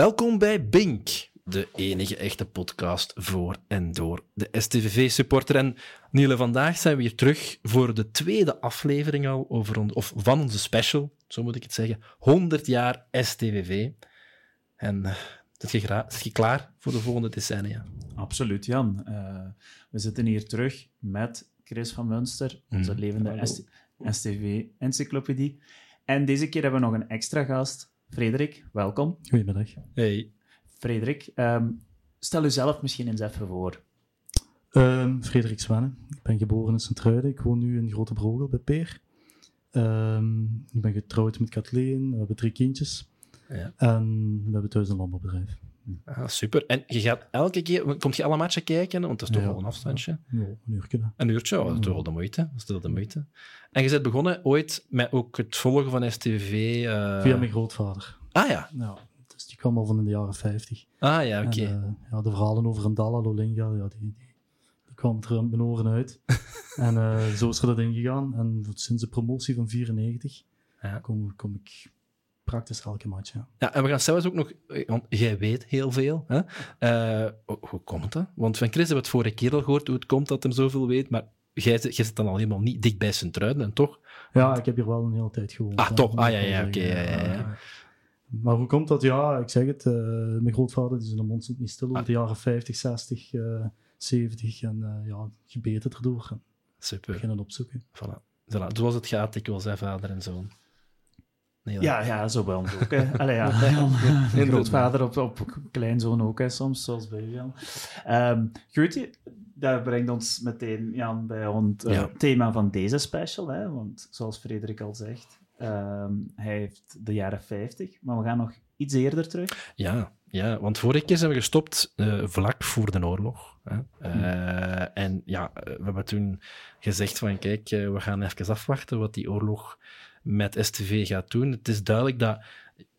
Welkom bij Bink, de enige echte podcast voor en door de STVV-supporter. En Niele, vandaag zijn we hier terug voor de tweede aflevering al over on- of van onze special, zo moet ik het zeggen, 100 jaar STVV. En eh, zit je, gra- zit je klaar voor de volgende decennia? Absoluut, Jan. Eh, we zitten hier terug met Chris van Munster, onze Mhm. levende STV-encyclopedie. En deze keer hebben we nog een extra gast. Frederik, welkom. Goedemiddag. Hey. Frederik, ehm, stel uzelf misschien eens even voor. Ehm Frederik Zwenne. Ik ben geboren in Sint-Truiden. Ik woon nu in Grote Brogel bij Peer. Ehm, ik ben getrouwd met Kathleen. We hebben drie kindjes. Ja. En we hebben thuis een landbouwbedrijf. Ah, super. En je gaat elke keer, komt je alle matchen kijken? Want dat is toch wel een afstandje. Ja, een uurtje. Een uurtje, oh, dat is toch wel de moeite. Dat is toch de moeite. En je bent begonnen ooit met ook het volgen van STV. eh, Via mijn grootvader. Ah ja, Ja, dus die kwam al van in de jaren 50. ah ja, oké. Eh, ja, de verhalen over een Dalla Lolinga, ja, die, die, die kwamen er aan mijn oren uit. en eh, zo is er dat ingegaan. En sinds de promotie van 94 Ja. kom, kom ik praktisch elke match. Ja. Ja, en we gaan zelfs ook nog, want jij weet heel veel. Hè? Eh, hoe- hoe komt dat? Want van Chris hebben we het vorige keer al gehoord hoe het komt dat hij zoveel weet, maar jij, zit- jij zit dan al helemaal niet dicht bij Sint-Truiden, en toch? Ja, ik heb hier wel een hele tijd gewoond. Ah, toch? Ah, ja, ja, oké, ja, ja. Eh, Maar hoe komt dat? Ja, ik zeg het. eh, mijn grootvader die zijn mond stond niet stil Ah. de jaren 50, 60, eh, 70. En eh, ja, gebeten erdoor. Super. beginnen opzoeken. Voilà. Voilà. Zoals het gaat, ik wil zijn vader en zoon. Nee, Ja, ja, zo bij ons ook. Hè. Allee, ja, grootvader op, op kleinzoon ook, hè, soms, zoals bij Jan. Ehm goed, dat brengt ons meteen, Jan, bij ons eh, Ja. thema van deze special. Hè, want zoals Frederik al zegt, ehm, hij heeft de jaren 50, maar we gaan nog iets eerder terug. Ja, ja, want vorige keer zijn we gestopt eh, vlak voor de oorlog. Hè. Eh, En ja, we hebben toen gezegd van kijk, we gaan even afwachten wat die oorlog met STV gaat doen. Het is duidelijk dat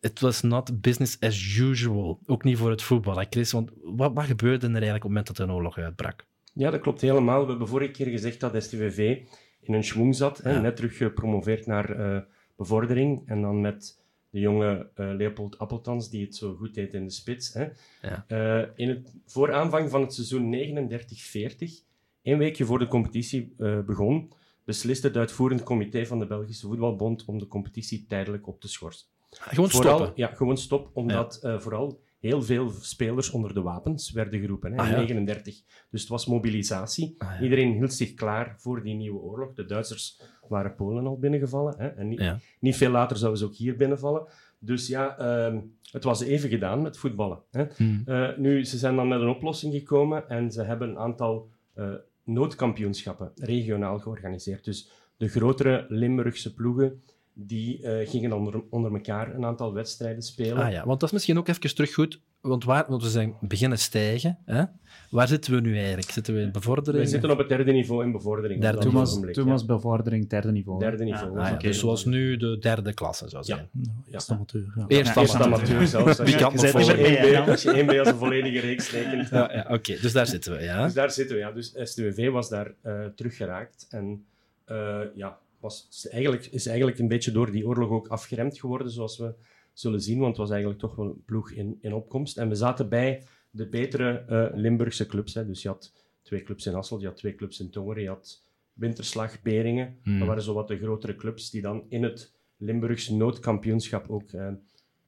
het was not business as usual. Ook niet voor het voetbal, Chris? Want wat, wat gebeurde er eigenlijk op het moment dat de oorlog uitbrak? Ja, dat klopt helemaal. We hebben vorige keer gezegd dat STVV in een schwung zat. Hè, Ja. net terug gepromoveerd naar eh, bevordering. En dan met de jonge eh, Leopold Appeltans, die het zo goed deed in de spits. Hè. Ja. Eh, in het, voor aanvang van het seizoen 39-40, één weekje voor de competitie begon, besliste het uitvoerend comité van de Belgische Voetbalbond om de competitie tijdelijk op te schorsen. Gewoon Vooral, stoppen. Ja, gewoon stop, omdat eh, vooral heel veel spelers onder de wapens werden geroepen hè, Ah, in ja. 39. Dus het was mobilisatie. Ah, ja. Iedereen hield zich klaar voor die nieuwe oorlog. De Duitsers waren Polen al binnengevallen. Hè, en niet, niet veel later zouden ze ook hier binnenvallen. Dus ja, ehm, het was even gedaan met voetballen. Hè. Hmm. Eh, nu, ze zijn dan met een oplossing gekomen en ze hebben een aantal eh, noodkampioenschappen regionaal georganiseerd. Dus de grotere Limburgse ploegen die eh, gingen onder, onder elkaar een aantal wedstrijden spelen. Ah ja, want dat is misschien ook even terug goed. Want, waar, want we zijn beginnen stijgen. Hè? Waar zitten we nu eigenlijk? Zitten we in bevordering? We zitten op het derde niveau in bevordering. Derde Toen was, ogenblik, toen ja. was bevordering derde niveau. Derde niveau. Ah, ja, Oké. dus zoals nu de derde klasse zou zijn. Nou, amateur. Ja. Eerst Ja, Eerst amateur. amateur zelfs. Als Wie je, als je volgen? één B- als een volledige reeks rekent. Ja, ja, Oké, dus daar zitten we, ja. Dus daar zitten we, ja. Dus STWV was daar eh teruggeraakt. En eh, ja, was, is, eigenlijk, is eigenlijk een beetje door die oorlog ook afgeremd geworden, zoals we zullen zien. Want het was eigenlijk toch wel een ploeg in, in opkomst. En we zaten bij de betere eh, Limburgse clubs. Hè. Dus je had twee clubs in Hasselt, je had twee clubs in Tongeren, je had Winterslag, Beringen. Hmm. Dat waren zo wat de grotere clubs die dan in het Limburgse noodkampioenschap ook eh,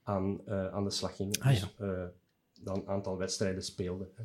aan, eh, aan de slag gingen. Ah, ja. Dus dan een aantal wedstrijden speelden. Hè.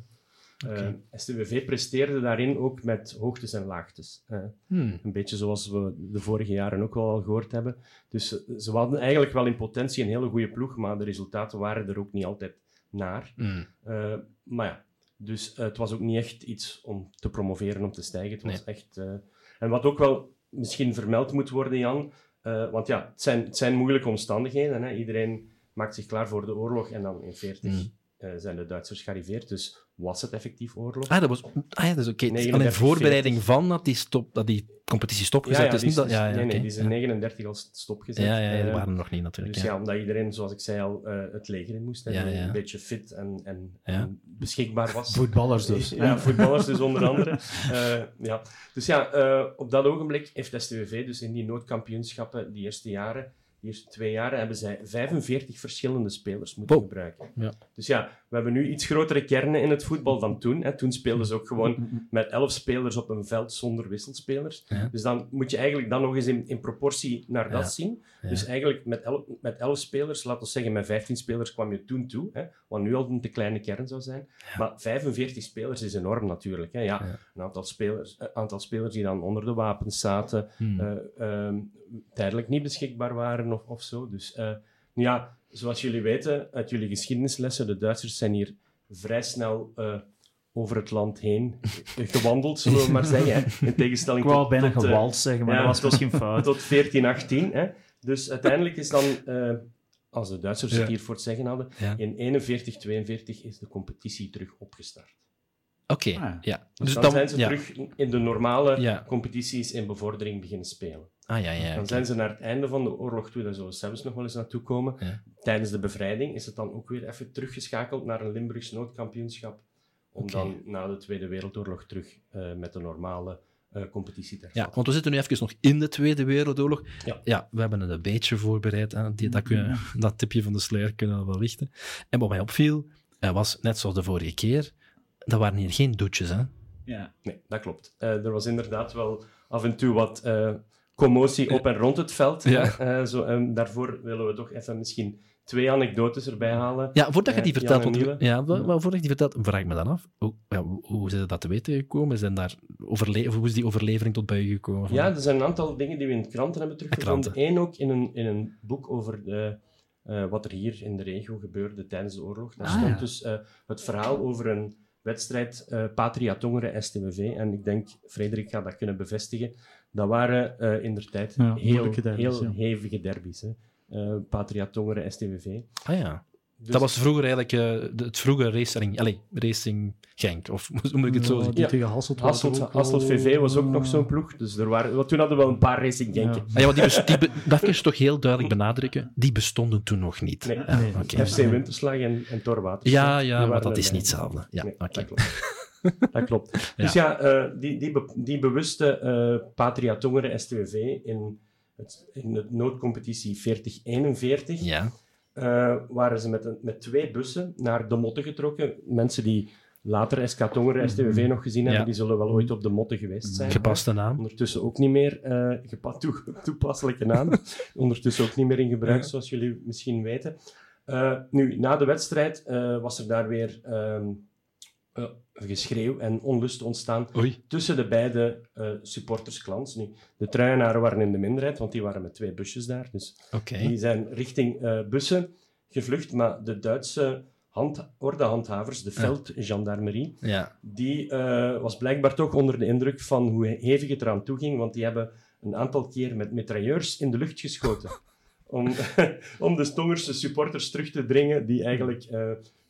Oké. Eh, STWV presteerde daarin ook met hoogtes en laagtes. Eh, Hmm. een beetje zoals we de vorige jaren ook wel al gehoord hebben. Dus eh, ze hadden eigenlijk wel in potentie een hele goede ploeg, maar de resultaten waren er ook niet altijd naar. Hmm. Eh, maar ja, dus het was ook niet echt iets om te promoveren, om te stijgen. Het was echt... eh, en wat ook wel misschien vermeld moet worden, Jan, eh, want ja, het zijn, het zijn moeilijke omstandigheden. Hè? Iedereen maakt zich klaar voor de oorlog en dan in 40 Hmm. eh, zijn de Duitsers gearriveerd. Dus was het effectief oorlog? Ah, dat was... Ah ja, dat is oké. Het is Al in 39, voorbereiding van dat die, stop, dat die competitie stopgezet is. die Niet dat, is- ja, ja, nee, nee, die is in 39 al stopgezet. Ja, ja, ja, die Eh, waren er nog niet natuurlijk. Dus ja. ja, omdat iedereen, zoals ik zei al, eh, het leger in moest. En Ja, ja. een beetje fit en, en, Ja. en beschikbaar was. Voetballers dus. Ja, voetballers dus onder andere. Eh, ja. Dus ja, eh, op dat ogenblik heeft STWV dus in die noodkampioenschappen die eerste jaren de eerste twee jaren hebben zij 45 verschillende spelers moeten gebruiken. Ja. Dus ja, we hebben nu iets grotere kernen in het voetbal dan toen. Hè. Toen speelden ze ook gewoon met 11 spelers op een veld zonder wisselspelers. Ja. Dus dan moet je eigenlijk dan nog eens in, in proportie naar dat Ja. zien. Ja. Dus eigenlijk met 11, met 11 spelers, laten we zeggen met 15 spelers kwam je toen toe. Hè, wat nu al een te kleine kern zou zijn. Maar 45 spelers is enorm natuurlijk. Hè. Ja, Ja. Een aantal spelers, aantal spelers die dan onder de wapens zaten, Hmm. eh, ehm, tijdelijk niet beschikbaar waren of, of zo. Dus eh, ja, zoals jullie weten uit jullie geschiedenislessen, de Duitsers zijn hier vrij snel eh, over het land heen gewandeld, zullen we maar zeggen. Hè. In tegenstelling Ik wou tot, bijna gewalst zeggen, maar ja, dat was misschien fout. tot 1418. Hè. Dus uiteindelijk is dan, eh, als de Duitsers Ja. het hier voor het zeggen hadden, Ja. in 41, 42 is de competitie terug opgestart. Oké, Ah. ja. Dus, dan, zijn ze ja. terug in de normale Ja. competities in bevordering beginnen spelen. Ah, ja, ja. Dan zijn ze naar het einde van de oorlog toe, daar zullen we zelfs nog wel eens naartoe komen. Ja. Tijdens de bevrijding is het dan ook weer even teruggeschakeld naar een Limburgs noodkampioenschap. Om dan na de Tweede Wereldoorlog terug eh, met de normale eh, competitie te Ja, want we zitten nu even nog in de Tweede Wereldoorlog. Ja. we hebben het een beetje voorbereid. Hè. Die, dat, kun- dat tipje van de sluier kunnen we wel lichten. En wat mij opviel, eh, was net zoals de vorige keer, dat waren hier geen douches. Hè. Ja. Nee, dat klopt. Eh, er was inderdaad wel af en toe wat eh, commotie op en rond het veld. Ja. Eh, zo, en daarvoor willen we toch even misschien twee anekdotes erbij halen. Ja, voordat je Eh, die vertelt, want- ja, wel, voordat je die vertelt, vraag ik me dan af, hoe, ja, hoe, hoe zijn ze dat te weten gekomen? Zijn daar overle hoe is die overlevering tot bij je gekomen? Van- Ja, er zijn een aantal dingen die we in kranten hebben teruggevonden. Kranten. Eén ook in een, in een boek over de, eh, wat er hier in de regio gebeurde tijdens de oorlog. Daar Ah, stond ja. dus eh, het verhaal over een wedstrijd eh Patria Tongeren STWV. En ik denk, Frederik gaat dat kunnen bevestigen. Dat waren eh in der tijd heel, heel hevige derbies. Hè. Eh, Patria Tongeren STWV. Ah ja. Dus- dat was vroeger eigenlijk eh, de- het vroege racing, allez, racing Genk, of hoe moet ik het zo Ja, zeggen? Ja. tegen Hasselt Hasselt, ook Hasselt VV was ook nog eh, zo'n ploeg. Dus er waren, want toen hadden we wel een paar Racing Genken. Ah, ja, want die, die dat kun je toch heel duidelijk benadrukken, die bestonden toen nog niet. Nee. Ja. FC Winterslag en, en Torwater. Ja, ja, maar dat is niet hetzelfde. Ja, Nee, oké. dat klopt. dat klopt. Dus ja, eh, die, die, be- die bewuste eh Patria Tongeren STWV in, het, in de noodcompetitie 4041 Ja, eh, waren ze met, een, met twee bussen naar de Motte getrokken. Mensen die later SK Tongeren STWV nog gezien hebben, Ja. die zullen wel ooit op de Motte geweest zijn. gepaste naam. Ondertussen ook niet meer, gepa- toe- toepasselijke naam. Ondertussen ook niet meer in gebruik, zoals jullie misschien weten. Eh, nu, na de wedstrijd was er daar weer ehm, eh, geschreeuw en onlust ontstaan Oei. tussen de beide eh supportersklans. Nu, de truienaren waren in de minderheid, want die waren met twee busjes daar. Dus die zijn richting eh, bussen gevlucht, maar de Duitse hand, ordehandhavers, de veldgendarmerie, Ja. die was blijkbaar toch onder de indruk van hoe hevig het eraan toe ging, want die hebben een aantal keer met mitrailleurs in de lucht geschoten. om, om de Stongerse supporters terug te dringen die eigenlijk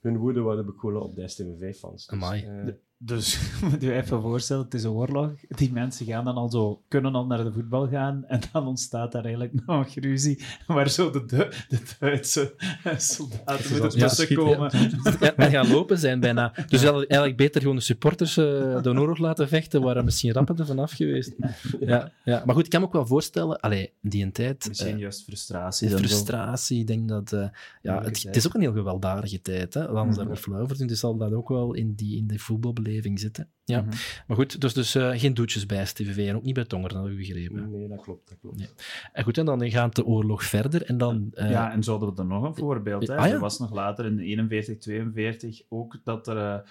hun woede wilden bekoelen op de STVV-fans. Dus, Amai. eh, Dus moet je even voorstellen, het is een oorlog. Die mensen gaan dan al zo, kunnen al naar de voetbal gaan. En dan ontstaat daar eigenlijk nog ruzie. Waar zo de, de, de Duitse soldaten met de Ja, bussen schiet, komen. Ja, en gaan lopen zijn bijna. Dus eigenlijk eigenlijk beter gewoon de supporters eh, de oorlog laten vechten, waren misschien rapper ervan af geweest. Ja, ja. Maar goed, ik kan me ook wel voorstellen, allee, die een tijd... Misschien eh, juist frustratie. de dan frustratie, ik denk dat... eh, ja, het, is ook een heel gewelddadige tijd, hè. Laten we daar flauw voor doen. Dus zal dat ook wel in die, in de voetbalbeleving zitten. Ja. Mhm. Maar goed, dus, dus geen douches bij STVV en ook niet bij Tongeren, dat heb ik begrepen. nee, dat klopt. Dat klopt. En goed, en dan gaat de oorlog verder en dan... eh, Ja, en zo hadden we er nog een voorbeeld. Hè. Ah, ja? Er was nog later in 41, 42 ook dat er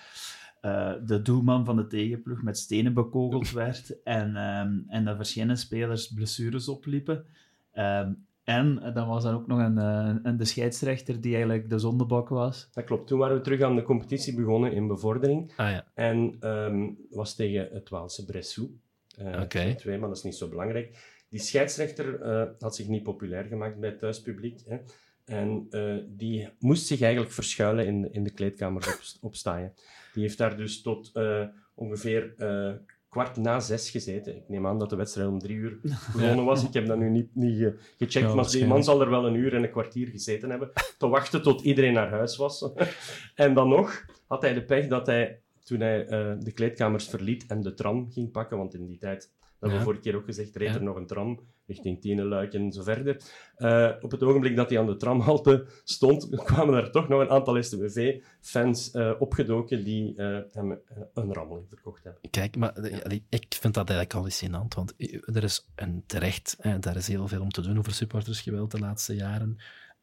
eh, de doelman van de tegenploeg met stenen bekogeld werd en, ehm, en dat verschillende spelers blessures opliepen. Ehm, en eh, dan was er ook nog een, eh, een de scheidsrechter die eigenlijk de zondebok was. Dat klopt. Toen waren we terug aan de competitie begonnen in bevordering. Ah ja, En ehm was tegen het Waalse Bressou. Eh, Oké. Twee, maar dat is niet zo belangrijk. Die scheidsrechter eh, had zich niet populair gemaakt bij het thuispubliek. Hè. En eh, die moest zich eigenlijk verschuilen in, in de kleedkamers op, opstaan. Die heeft daar dus tot eh, ongeveer eh, kwart na zes gezeten. Ik neem aan dat de wedstrijd om drie uur begonnen was. Ik heb dat nu niet, niet ge- gecheckt, Ja, maar die man zal er wel een uur en een kwartier gezeten hebben. Te wachten tot iedereen naar huis was. en dan nog had hij de pech dat hij, toen hij eh, de kleedkamers verliet en de tram ging pakken, want in die tijd, dat hebben we Ja. vorige keer ook gezegd, reed Ja. er nog een tram richting Tienenluik en zo verder. Eh, op het ogenblik dat hij aan de tramhalte stond, kwamen er toch nog een aantal STWV-fans uh, opgedoken die uh, hem een rammeling verkocht hebben. Kijk, maar ja. ik vind dat eigenlijk hallucinant, want er is een terecht, daar is heel veel om te doen over supportersgeweld de laatste jaren.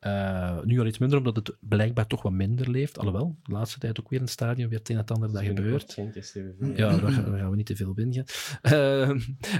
Uh, nu al iets minder, omdat het blijkbaar toch wat minder leeft. Alhoewel, de laatste tijd ook weer in het stadion weer het een en ander dat gebeurt. Ja, daar gaan we niet te veel binnen. Uh,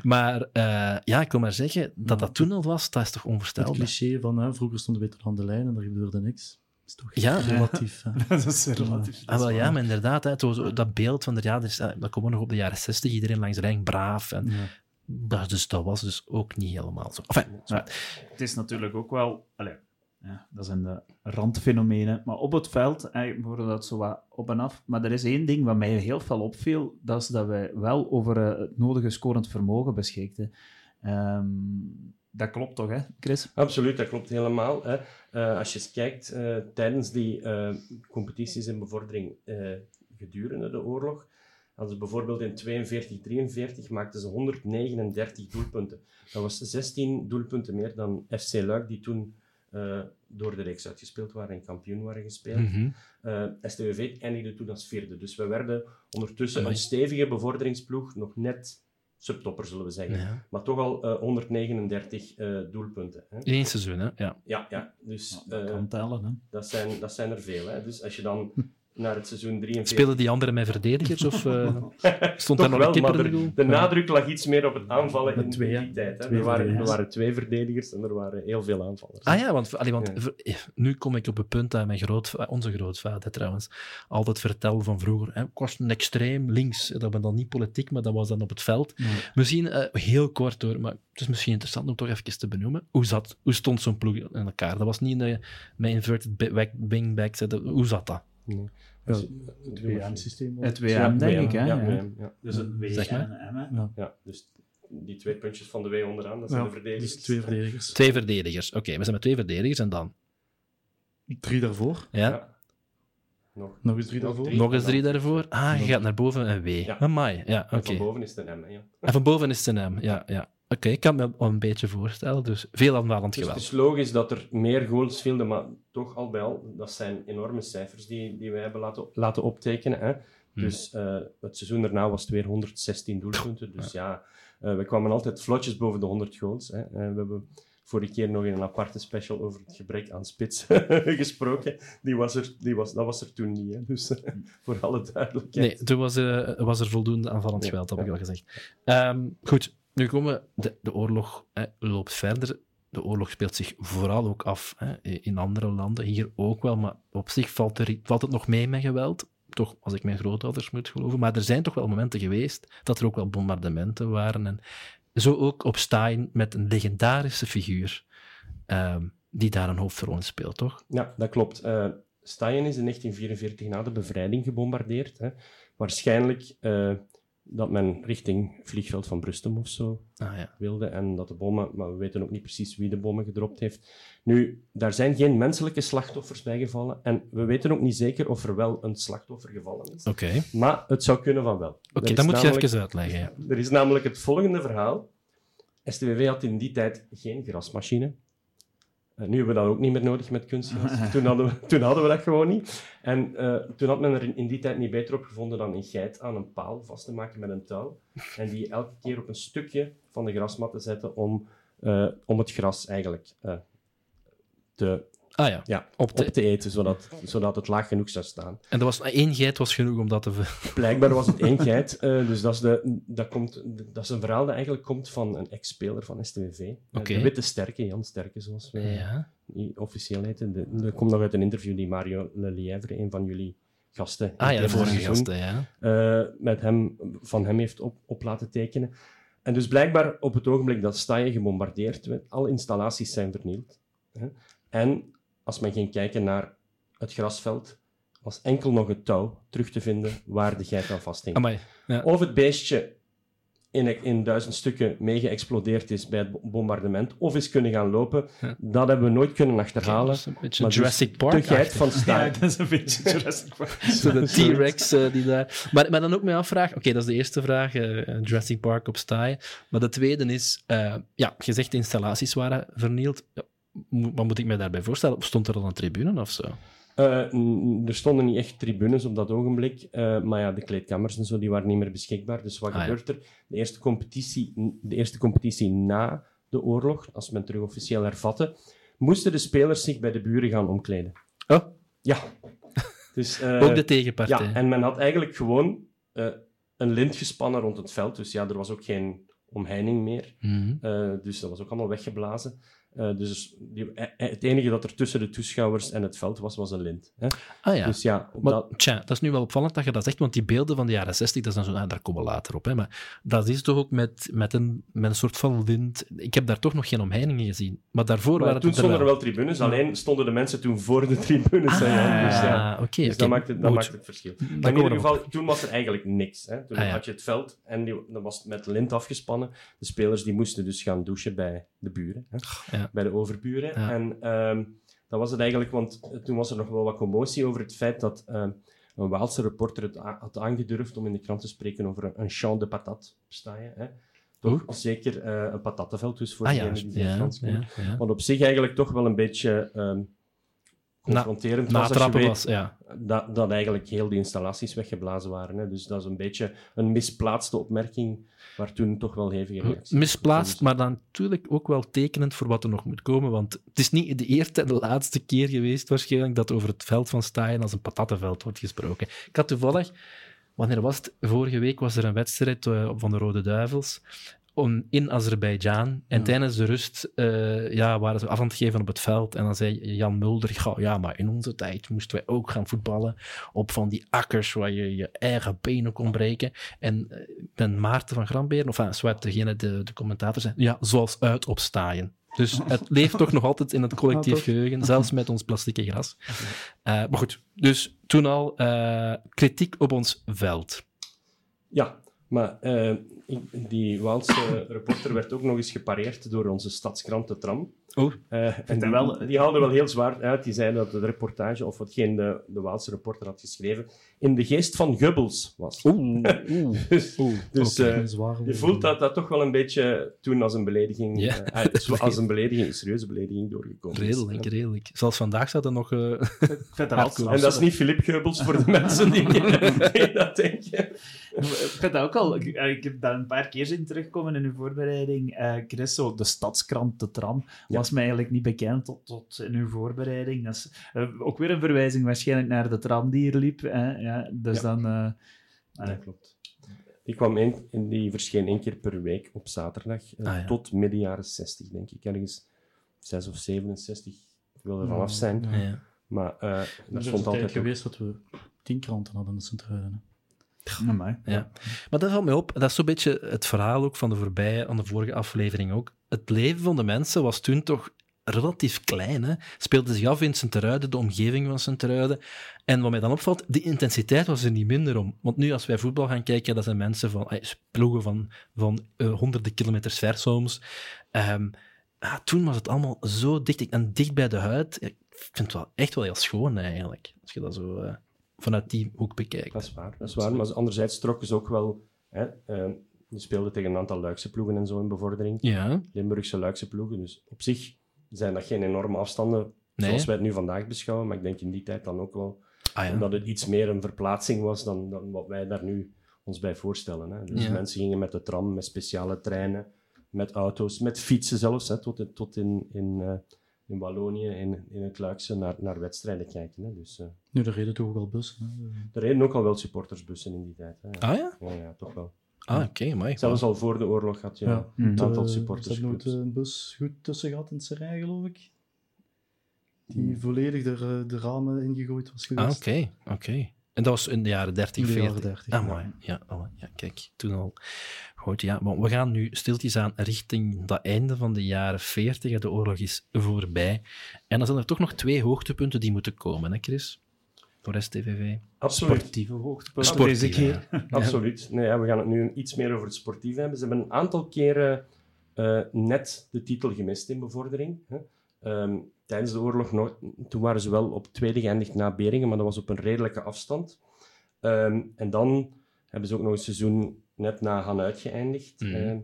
maar uh, ja, ik wil maar zeggen, dat dat toen al was, dat is toch onvoorstelbaar. Het cliché van vroeger stonden we aan de lijn en er gebeurde niks. is toch ja. relatief. dat is relatief. Ah, wel, ja, maar inderdaad, hè, dat beeld van de, ja, dus, dat komen nog op de jaren 60, iedereen langs de lijn braaf. En, ja. dat, dus, dat was dus ook niet helemaal zo. Enfin, ja, het is natuurlijk ook wel... Allez, ja, dat zijn de randfenomenen. Maar op het veld worden dat zo wat op en af. Maar er is één ding wat mij heel veel opviel, dat is dat wij wel over uh, het nodige scorend vermogen beschikten. Um, dat klopt toch, hè, Chris? Absoluut, dat klopt helemaal. Hè. Uh, als je eens kijkt, uh, tijdens die competities in bevordering gedurende de oorlog, ze bijvoorbeeld in 42, 43 maakten ze 139 doelpunten. Dat was 16 doelpunten meer dan FC Luik, die toen uh, door de reeks uitgespeeld waren en kampioen waren gespeeld. Mm -hmm. uh, STWV eindigde toen als vierde. Dus we werden ondertussen Amai. een stevige bevorderingsploeg, nog net subtopper zullen we zeggen. Ja. Maar toch al uh, 139 doelpunten. Hè. In één seizoen, hè? Ja. Ja, ja. Dus, ja, dat kan tellen, hè? Dat zijn, dat zijn er veel. Hè. Dus als je dan naar het seizoen 43. Spelen die anderen met verdedigers? Of uh, stond daar nog wel, een maar de, de, nadruk lag iets meer op het aanvallen in twee, die tijd. Hè. Er, waren, er waren twee verdedigers en er waren heel veel aanvallers. Ah ja, want, allee, want ja. nu kom ik op het punt dat mijn grootvader, onze grootvader trouwens, altijd vertelde van vroeger. Hè, ik was een extreem links. Dat was dan niet politiek, maar dat was dan op het veld. Ja. Misschien uh, heel kort hoor, maar het is misschien interessant om toch even te benoemen. Hoe, zat, hoe stond zo'n ploeg in elkaar? Dat was niet een, met inverted wingbacks. Hoe zat dat? Nee. Ja, het WM-systeem. Het WM, denk ik, hè? Ja, WM, ja. Dus het W zeg maar. en M, ja. ja. dus die twee puntjes van de W onderaan, dat zijn de verdedigers. Dus twee verdedigers. Twee verdedigers, oké. Okay, we zijn met twee verdedigers en dan? Drie daarvoor. Ja. Nog, nog eens drie daarvoor. Drie, nog eens drie daarvoor. Ah, je gaat naar boven een W. Ja. Amai, ja, oké. Okay. van boven is het een M, ja. En van boven is het een M, ja, ja. Oké, okay, ik kan me wel een beetje voorstellen. Dus veel aanvallend dus geweld. Het is logisch dat er meer goals vielen, maar toch al bij al, dat zijn enorme cijfers die, die wij hebben laten, laten optekenen. Hè. Hmm. Dus uh, het seizoen daarna was het weer 116 doelpunten. Dus ja, ja uh, we kwamen altijd vlotjes boven de 100 goals. Hè. Uh, we hebben vorige keer nog in een aparte special over het gebrek aan spits gesproken. Die was er, die was, dat was er toen niet. Hè. Dus voor alle duidelijkheid. Nee, toen was, was er voldoende aanvallend ja, geweld, heb ik al gezegd. Um, goed, nu komen de, de oorlog hè, loopt verder. De oorlog speelt zich vooral ook af hè, in andere landen, hier ook wel, maar op zich valt, valt het nog mee met geweld. Toch, als ik mijn grootouders moet geloven. Maar er zijn toch wel momenten geweest dat er ook wel bombardementen waren. En zo ook op Stein met een legendarische figuur um, die daar een hoofdrol in speelt, toch? Ja, dat klopt. Uh, is in 1944 na de bevrijding gebombardeerd. Hè. Waarschijnlijk... Uh, dat men richting vliegveld van Brustem of zo ah, ja. wilde. En dat de bommen, maar we weten ook niet precies wie de bommen gedropt heeft. Nu, daar zijn geen menselijke slachtoffers bij gevallen. En we weten ook niet zeker of er wel een slachtoffer gevallen is. Oké. Okay. Maar het zou kunnen van wel. Oké, okay, dat moet je even uitleggen. Ja. Er is namelijk het volgende verhaal. STWV had in die tijd geen grasmachine. Uh, nu hebben we dat ook niet meer nodig met kunstgras. toen, hadden we, toen hadden we dat gewoon niet. En uh, toen had men er in, in, die tijd niet beter op gevonden dan een geit aan een paal vast te maken met een touw. En die elke keer op een stukje van de grasmat te zetten om, uh, om het gras eigenlijk te, ah, ja. Ja, op, te... op te eten, zodat, zodat het laag genoeg zou staan. En er was, één geit was genoeg om dat te... Blijkbaar was het één geit. dus dat is, de, dat, komt, dat is een verhaal dat eigenlijk komt van een ex-speler van STWV. Okay. De Witte Sterke, Jan Sterke, zoals we ja. die officieel heten. Dat komt nog uit een interview die Mario Lelièvre, een van jullie gasten... Ah ja, de vorige gasten, ja. Uh, met hem, van hem heeft op, op laten tekenen. En dus blijkbaar op het ogenblik dat Staaien gebombardeerd werd, alle installaties zijn vernield. Hè? En als men ging kijken naar het grasveld, was enkel nog het touw terug te vinden waar de geit aan vasthing. Amai, ja. Of het beestje in, in duizend stukken mee geëxplodeerd is bij het bo- bombardement, of is kunnen gaan lopen, Ja. dat hebben we nooit kunnen achterhalen. Dat is een beetje Maar dus Jurassic Park. De geit van Ja, Stein. dat is een beetje Jurassic Park. Zo de T-Rex eh, die daar. Maar, maar dan ook mij afvraag. Oké, dat is de eerste vraag. eh, Jurassic Park op staaien. Maar de tweede is. eh, ja, je zegt de installaties waren vernield. Wat moet ik mij daarbij voorstellen? Stond er dan een tribune of zo? Eh, er stonden niet echt tribunes op dat ogenblik, eh, maar ja, de kleedkamers en zo die waren niet meer beschikbaar. Dus wat Ah, ja. gebeurt er? De eerste, competitie, de eerste competitie na de oorlog, als men terug officieel hervatte, moesten de spelers zich bij de buren gaan omkleden. Oh, Ja. Dus, eh, ook de tegenpartij. Ja, en men had eigenlijk gewoon een lint gespannen rond het veld. Dus ja, er was ook geen omheining meer. Mhm. Dus dat was ook allemaal weggeblazen. Eh, dus die, eh, eh, het enige dat er tussen de toeschouwers en het veld was, was een lint. Hè? Ah ja. Dus ja, Maar, dat, tja, dat is nu wel opvallend dat je dat zegt, want die beelden van de jaren 60, dat is dan zo, ah, daar komen we later op. Hè, maar dat is toch ook met, met, een, met een soort van wind. Ik heb daar toch nog geen omheiningen gezien. Maar daarvoor maar waren toen het stonden er wel tribunes, alleen stonden de mensen toen voor de tribunes. hè, ja. Dus, ja. Ah, oké. Dus dat, maakt het, dat maakt het verschil. Maar in ieder geval, toen was er eigenlijk niks. Hè. Toen Ah, ja. had je het veld en die, dat was met lint afgespannen. De spelers die moesten dus gaan douchen bij de buren, hè. Ja. Bij de overburen. Ja. En ehm, dat was het eigenlijk, want eh, toen was er nog wel wat commotie over het feit dat ehm, een Waalse reporter het had aangedurfd om in de krant te spreken over een, een champ de patat, sta je, hè. Toch zeker eh, een patattenveld, dus voor Ah degenen die ja, Frans ja. Wat op zich eigenlijk toch wel een beetje ehm, confronterend was als je Natrappen weet was, ja. dat, dat eigenlijk heel die installaties weggeblazen waren. Hè. Dus dat is een beetje een misplaatste opmerking, waar toen toch wel hevige reacties Misplaatst, maar dan natuurlijk ook wel tekenend voor wat er nog moet komen. Want het is niet de eerste en de laatste keer geweest, waarschijnlijk, dat over het veld van Staaien als een patattenveld wordt gesproken. Ik had toevallig, wanneer was het? Vorige week was er een wedstrijd eh, van de Rode Duivels om, in Azerbeidzjan. En Ja. tijdens de rust eh, ja, waren ze af aan het geven op het veld. En dan zei Jan Mulder, "Goh, ja, maar in onze tijd moesten wij ook gaan voetballen op van die akkers waar je je eigen benen kon breken. En eh, ben Maarten van Gramberen, of ah, Swart, degene, de, de commentator, zei, ja, zoals uit op staaien. Dus het leeft toch nog altijd in het collectief geheugen, zelfs met ons plastieke gras. Eh, maar goed, dus toen al kritiek op ons veld. Ja, maar eh, ik- die Waalse reporter werd ook nog eens gepareerd door onze stadskrant De Tram. Oh. Eh, en die, wel- die haalde wel heel zwaar uit. Die zei dat de reportage, of watgeen de, de Waalse reporter had geschreven, in de geest van Goebbels was. Oeh, oeh. Dus, Oeh, dus eh, je voelt dat dat toch wel een beetje toen als een belediging, als een belediging, een serieuze belediging doorgekomen is. redelijk, redelijk. Zelfs vandaag staat er nog... eh. En dat is niet Philip Goebbels voor de mensen die, die dat denken. Ik vind dat ook al... Ik, eh, ik heb dat een paar keer zien terugkomen in uw voorbereiding. Eh Chris, zo, de stadskrant, de tram, Ja. was mij eigenlijk niet bekend tot, tot in uw voorbereiding. Dat is eh, ook weer een verwijzing waarschijnlijk naar de tram die hier liep. Hè? Ja, dus Ja. dan... eh, Ja, klopt. Die kwam één, en die verscheen één keer per week op zaterdag, Ah, ja. tot midden jaren 60, denk ik. Ergens 6 of 67, ik wil er vanaf zijn. Ja. ja. Maar dat is stond een tijd altijd geweest dat we tien kranten hadden in Sint-Truiden. Amai. Ja. Maar dat valt mij op. Dat is zo'n beetje het verhaal ook van de voorbije, aan de vorige aflevering ook. Het leven van de mensen was toen toch relatief klein. Hè? Speelde zich af in Sint-Truiden, de omgeving van Sint-Truiden. En wat mij dan opvalt, die intensiteit was er niet minder om. Want nu, als wij voetbal gaan kijken, dat zijn mensen van, eh, ploegen van, van eh, honderden kilometers ver soms. Ehm, ja, toen was het allemaal zo dicht en dicht bij de huid. Ik vind het wel echt wel heel schoon eigenlijk, als je dat zo eh, vanuit die hoek bekijkt. Dat is waar, dat is waar. Maar anderzijds trokken ze ook wel... Hè, eh, die speelden tegen een aantal Luikse ploegen en zo in bevordering. Ja, Limburgse Luikse ploegen. Dus op zich zijn dat geen enorme afstanden Nee. zoals wij het nu vandaag beschouwen. Maar ik denk in die tijd dan ook wel ah, ja. omdat het iets meer een verplaatsing was dan, dan wat wij daar nu ons bij voorstellen. Hè. Dus Ja. mensen gingen met de tram, met speciale treinen, met auto's, met fietsen zelfs, hè, tot, in- tot in, in, eh, in Wallonië, in, in het Luikse, naar, naar wedstrijden kijken. Hè. Dus eh, Nu, er reden toch ook al bussen. Hè. er reden ook al wel supportersbussen in die tijd. Hè. Ah ja? Ja, ja, toch wel. Ah, oké, mooi. Zelfs al voor de oorlog had je Ja. een Mhm. aantal Eh, supporters. Ze hebben nooit een bus goed tussen gehad in het Serijn, geloof ik. Die volledig de, de ramen ingegooid was Ah, geweest. oké, oké. En dat was in de jaren 30, In de 40. jaren 30, Ah, ja. mooi. Ja, oh, ja, kijk, toen al. Goed, ja, maar we gaan nu stiltjes aan richting dat einde van de jaren 40. hè. De oorlog is voorbij. En dan zijn er toch nog twee hoogtepunten die moeten komen, hè, Chris? voor STVV. Absoluut. Sportieve hoogtepunt Sportief, deze keer. ja. Absoluut. Nee, ja, we gaan het nu iets meer over het sportief hebben. Ze hebben een aantal keren eh, net de titel gemist in bevordering. Hè. Ehm, tijdens de oorlog, toen waren ze wel op tweede geëindigd na Beringen, maar dat was op een redelijke afstand. Ehm, en dan hebben ze ook nog een seizoen net na Han uitgeëindigd. Mhm. Ehm,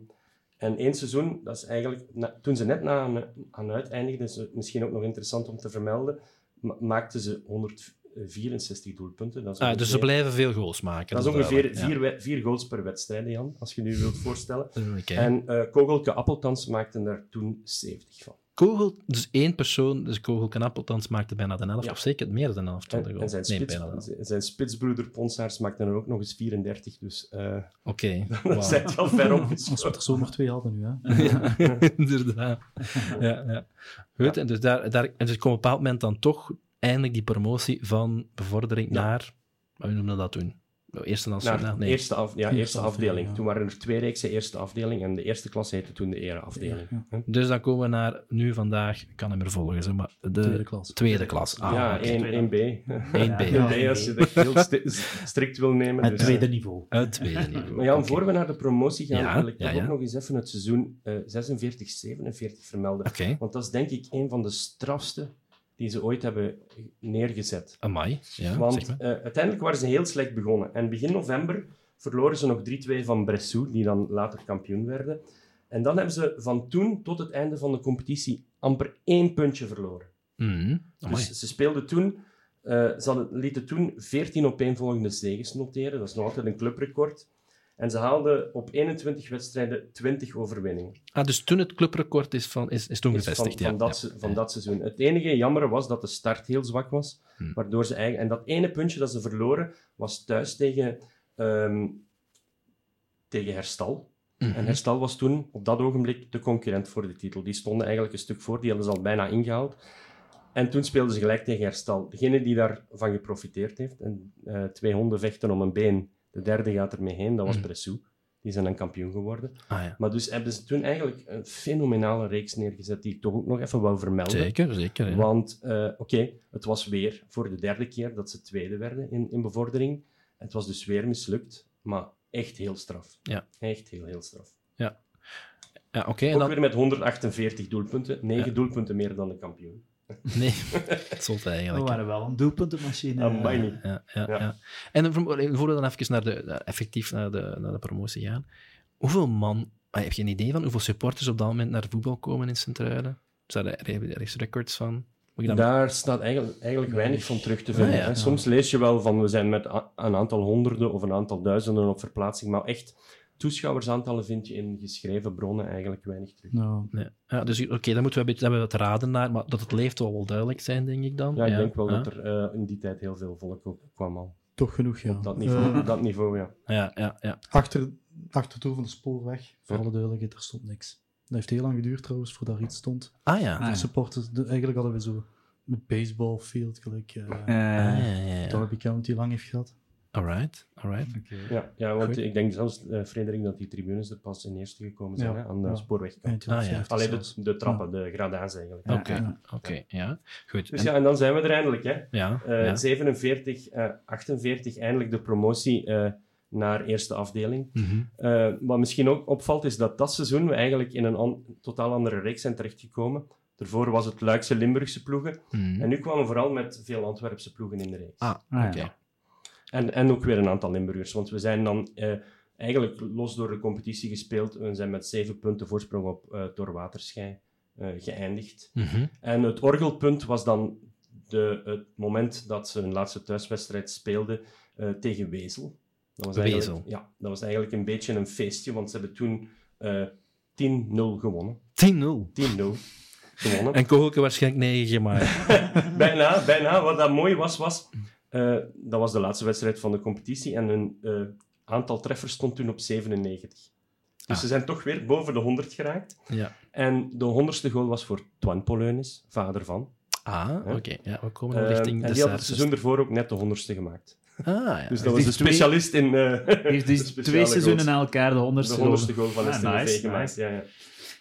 en één seizoen, dat is eigenlijk, na- toen ze net na Han- uiteindigden, is misschien ook nog interessant om te vermelden, ma- maakten ze 164 doelpunten. Dat is Ah, dus ze blijven veel goals maken. dat is ongeveer duidelijk, vier, vier goals per wedstrijd, Jan, als je nu wilt voorstellen. Ja. En eh Kogelke Appeltans maakte daar toen 70 van. Kogel, dus één persoon, dus Kogel Kanappeltans maakte bijna de helft, Ja. of zeker meer dan de helft van de En, zijn, Nee, spits, bijna de helft. zijn spitsbroeder Ponsaars maakte er ook nog eens 34, dus eh Oké, dat wauw. zijn wel ver op. Als we er zo maar twee hadden nu, hè. Ja, inderdaad. Ja, ja. Goed, en dus, daar, daar, en dus op een bepaald moment dan toch eindelijk die promotie van bevordering Ja. naar, wat noemde dat toen? Eerste nationaal? Naar Nee. eerste, af, ja, Eerste eerste afdeling. afdeling, ja. Toen waren er twee reeksen eerste afdeling en de eerste klasse heette toen de ereafdeling. Ja? Dus dan komen we naar, nu vandaag, ik kan hem meer volgen, zeg maar, de Tweede klas. tweede klas. Ah, ja, oké. 1, 1B. 1B. Ja. 1B als je dat heel strikt wil nemen. Het dus, tweede eh, niveau. Het tweede niveau. Maar Jan, voor we naar de promotie gaan, Ja, wil ik ja, toch ja. ook nog eens even het seizoen eh 46-47 vermelden. Oké, Want dat is denk ik een van de strafste die ze ooit hebben neergezet. amai. Ja, zeg Want maar. eh, uiteindelijk waren ze heel slecht begonnen. En begin november verloren ze nog 3-2 van Bressou, die dan later kampioen werden. En dan hebben ze van toen tot het einde van de competitie amper één puntje verloren. Mhm. Dus ze speelden toen, eh, ze hadden, lieten toen 14 opeenvolgende zegens noteren. Dat is nog altijd een clubrecord. En ze haalden op 21 wedstrijden 20 overwinningen. Ah, dus toen het clubrecord is, van, is, is toen Is gevestigd, van, van, ja. dat, ja. van dat seizoen. Het enige jammer was dat de start heel zwak was. Hm. Waardoor ze eigenlijk, en dat ene puntje dat ze verloren was thuis tegen, ehm, tegen Herstal. Mhm. En Herstal was toen op dat ogenblik de concurrent voor de titel. Die stonden eigenlijk een stuk voor, die hadden ze al bijna ingehaald. En toen speelden ze gelijk tegen Herstal. Degene die daarvan geprofiteerd heeft, en eh, twee honden vechten om een been, de derde gaat ermee heen, dat was. Bressou. Die zijn dan kampioen geworden. Ah ja, Maar dus hebben ze toen eigenlijk een fenomenale reeks neergezet, die ik toch ook nog even wou vermelden. zeker, zeker. Ja. Want, eh, oké, het was weer voor de derde keer dat ze tweede werden in, in bevordering. Het was dus weer mislukt, maar echt heel straf. Ja. Echt heel, heel straf. Ja, oké. en Ook dan... weer met 148 doelpunten, 9 Ja. doelpunten meer dan de kampioen. Nee, het zult We eigenlijk. waren wel een doelpuntenmachine. Amai niet. Ja, ja, ja. Ja. En dan, voor voor we dan even naar de, effectief naar de, naar de promotie gaan. Hoeveel man, ah, heb je een idee van hoeveel supporters op dat moment naar voetbal komen in Sint-Truiden? Zijn er er- ergens records van? Dan... Daar staat eigenlijk, eigenlijk weinig van terug te vinden. Ah, ja. Soms lees je wel van we zijn met een aantal honderden of een aantal duizenden op verplaatsing, maar echt toeschouwersaantallen vind je in geschreven bronnen eigenlijk weinig terug. Nee. Ja, dus oké, dan moeten we een beetje hebben we wat raden naar, maar dat het leeft zal wel duidelijk zijn, denk ik dan. Ja, ik denk wel ja. dat er eh, in die tijd heel veel volk ook kwam al. toch genoeg, ja. Op dat niveau, Eh, op dat niveau ja. Ja, ja, ja. achter, achter toe van de spoorweg, voor alle duidelijkheid, er stond niks. Dat heeft heel lang geduurd trouwens, voordat er iets stond. Ah ja. De supporters, de- eigenlijk hadden we zo met baseballfield, gelijk eh, eh, Ah, ja, ja, ja. Derby County lang heeft gehad. Alright, alright. oké. Ja, ja want Goed. ik denk zelfs, eh, Frederik, dat die tribunes er pas in eerste gekomen zijn Ja, hè, aan de ja. spoorwegkant. Ah, ja. 50 Alleen de, de trappen, de grada's eigenlijk. Oké, ja. oké, ja. Goed. Dus En- ja, en dan zijn we er eindelijk. Hè. ja, Eh, ja. 47, eh, 48, eindelijk de promotie eh, naar eerste afdeling. Eh, wat misschien ook opvalt, is dat dat seizoen we eigenlijk in een an- totaal andere reeks zijn terechtgekomen. Daarvoor was het Luikse Limburgse ploegen. Mhm. En nu kwamen we vooral met veel Antwerpse ploegen in de reeks. Ah, Ah, oké. En, en ook weer een aantal Limburgers. Want we zijn dan eh, eigenlijk los door de competitie gespeeld. We zijn met zeven punten voorsprong op eh Torwaterschei eh geëindigd. Mhm. En het orgelpunt was dan de, het moment dat ze hun laatste thuiswedstrijd speelden tegen Wezel. Dat was eigenlijk- Wezel. Ja, dat was eigenlijk een beetje een feestje, want ze hebben toen eh 10-0 gewonnen. 10-0. 10-0 gewonnen. En Kogelke waarschijnlijk 9 gemaakt. bijna, bijna. Wat dat mooi was, was... eh, dat was de laatste wedstrijd van de competitie en hun eh, aantal treffers stond toen op 97. Dus Ah. ze zijn toch weer boven de 100 geraakt. ja. En de honderdste goal was voor Twan Poleunis, vader van. Ah, oké. Ja. Ja, we komen dan Eh, richting en de die had het seizoen ervoor ook net de honderdste gemaakt. Ah, ja. Dus dat was de twee- specialist in... Heeft dus speciale twee seizoenen na elkaar de De honderdste honderdste goal van Ah, STVV nice, gemaakt. nice. Ja, ja.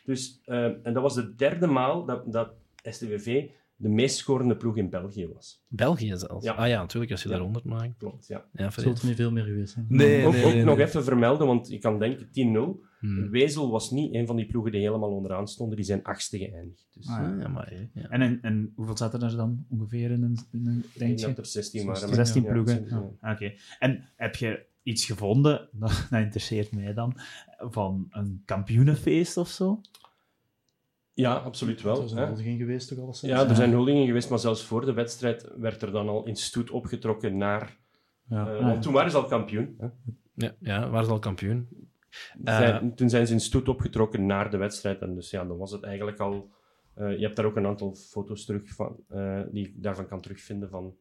Dus, en dat was de derde maal dat, dat STVV de meest scorende ploeg in België was. België zelfs. Ja. Ah ja, natuurlijk, als je Ja. daar 100 maakt. Klopt, ja. Ja, Zult er vreemd. niet veel meer geweest zijn. Nee, ook nee, ook nee, nog nee. even vermelden, want je kan denken 10-0. Hmm. Wezel was niet een van die ploegen die helemaal onderaan stonden. Die zijn achtste geëindigd. Dus Ah, ja, maar, ja. En, en, en hoeveel zaten er dan ongeveer in een, in een ik denk denk je? dat er 16 waren. 16 Ja, ploegen. ja. Ah, Oké. En heb je iets gevonden, dat, dat interesseert mij dan, van een kampioenenfeest of zo? Ja, absoluut wel. Er zijn hè. huldigingen geweest toch al Ja, er zijn huldigingen geweest, maar zelfs voor de wedstrijd werd er dan al in stoet opgetrokken naar... Ja. eh, want toen waren ze al kampioen. Hè. Ja, ja, waren ze al kampioen? Zijn- toen zijn ze in stoet opgetrokken naar de wedstrijd. En dus ja, dan was het eigenlijk al... eh, je hebt daar ook een aantal foto's terug van, eh, die ik daarvan kan terugvinden van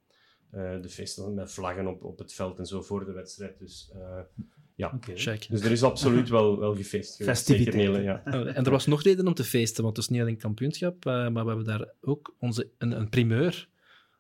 eh, de feesten met vlaggen op, op het veld en zo voor de wedstrijd. Dus eh, ja. Check. dus er is absoluut wel, wel gefeest. Festiviteiten. Ja. Oh, En er was nog reden om te feesten, want het is niet alleen kampioenschap, eh, maar we hebben daar ook onze, een, een primeur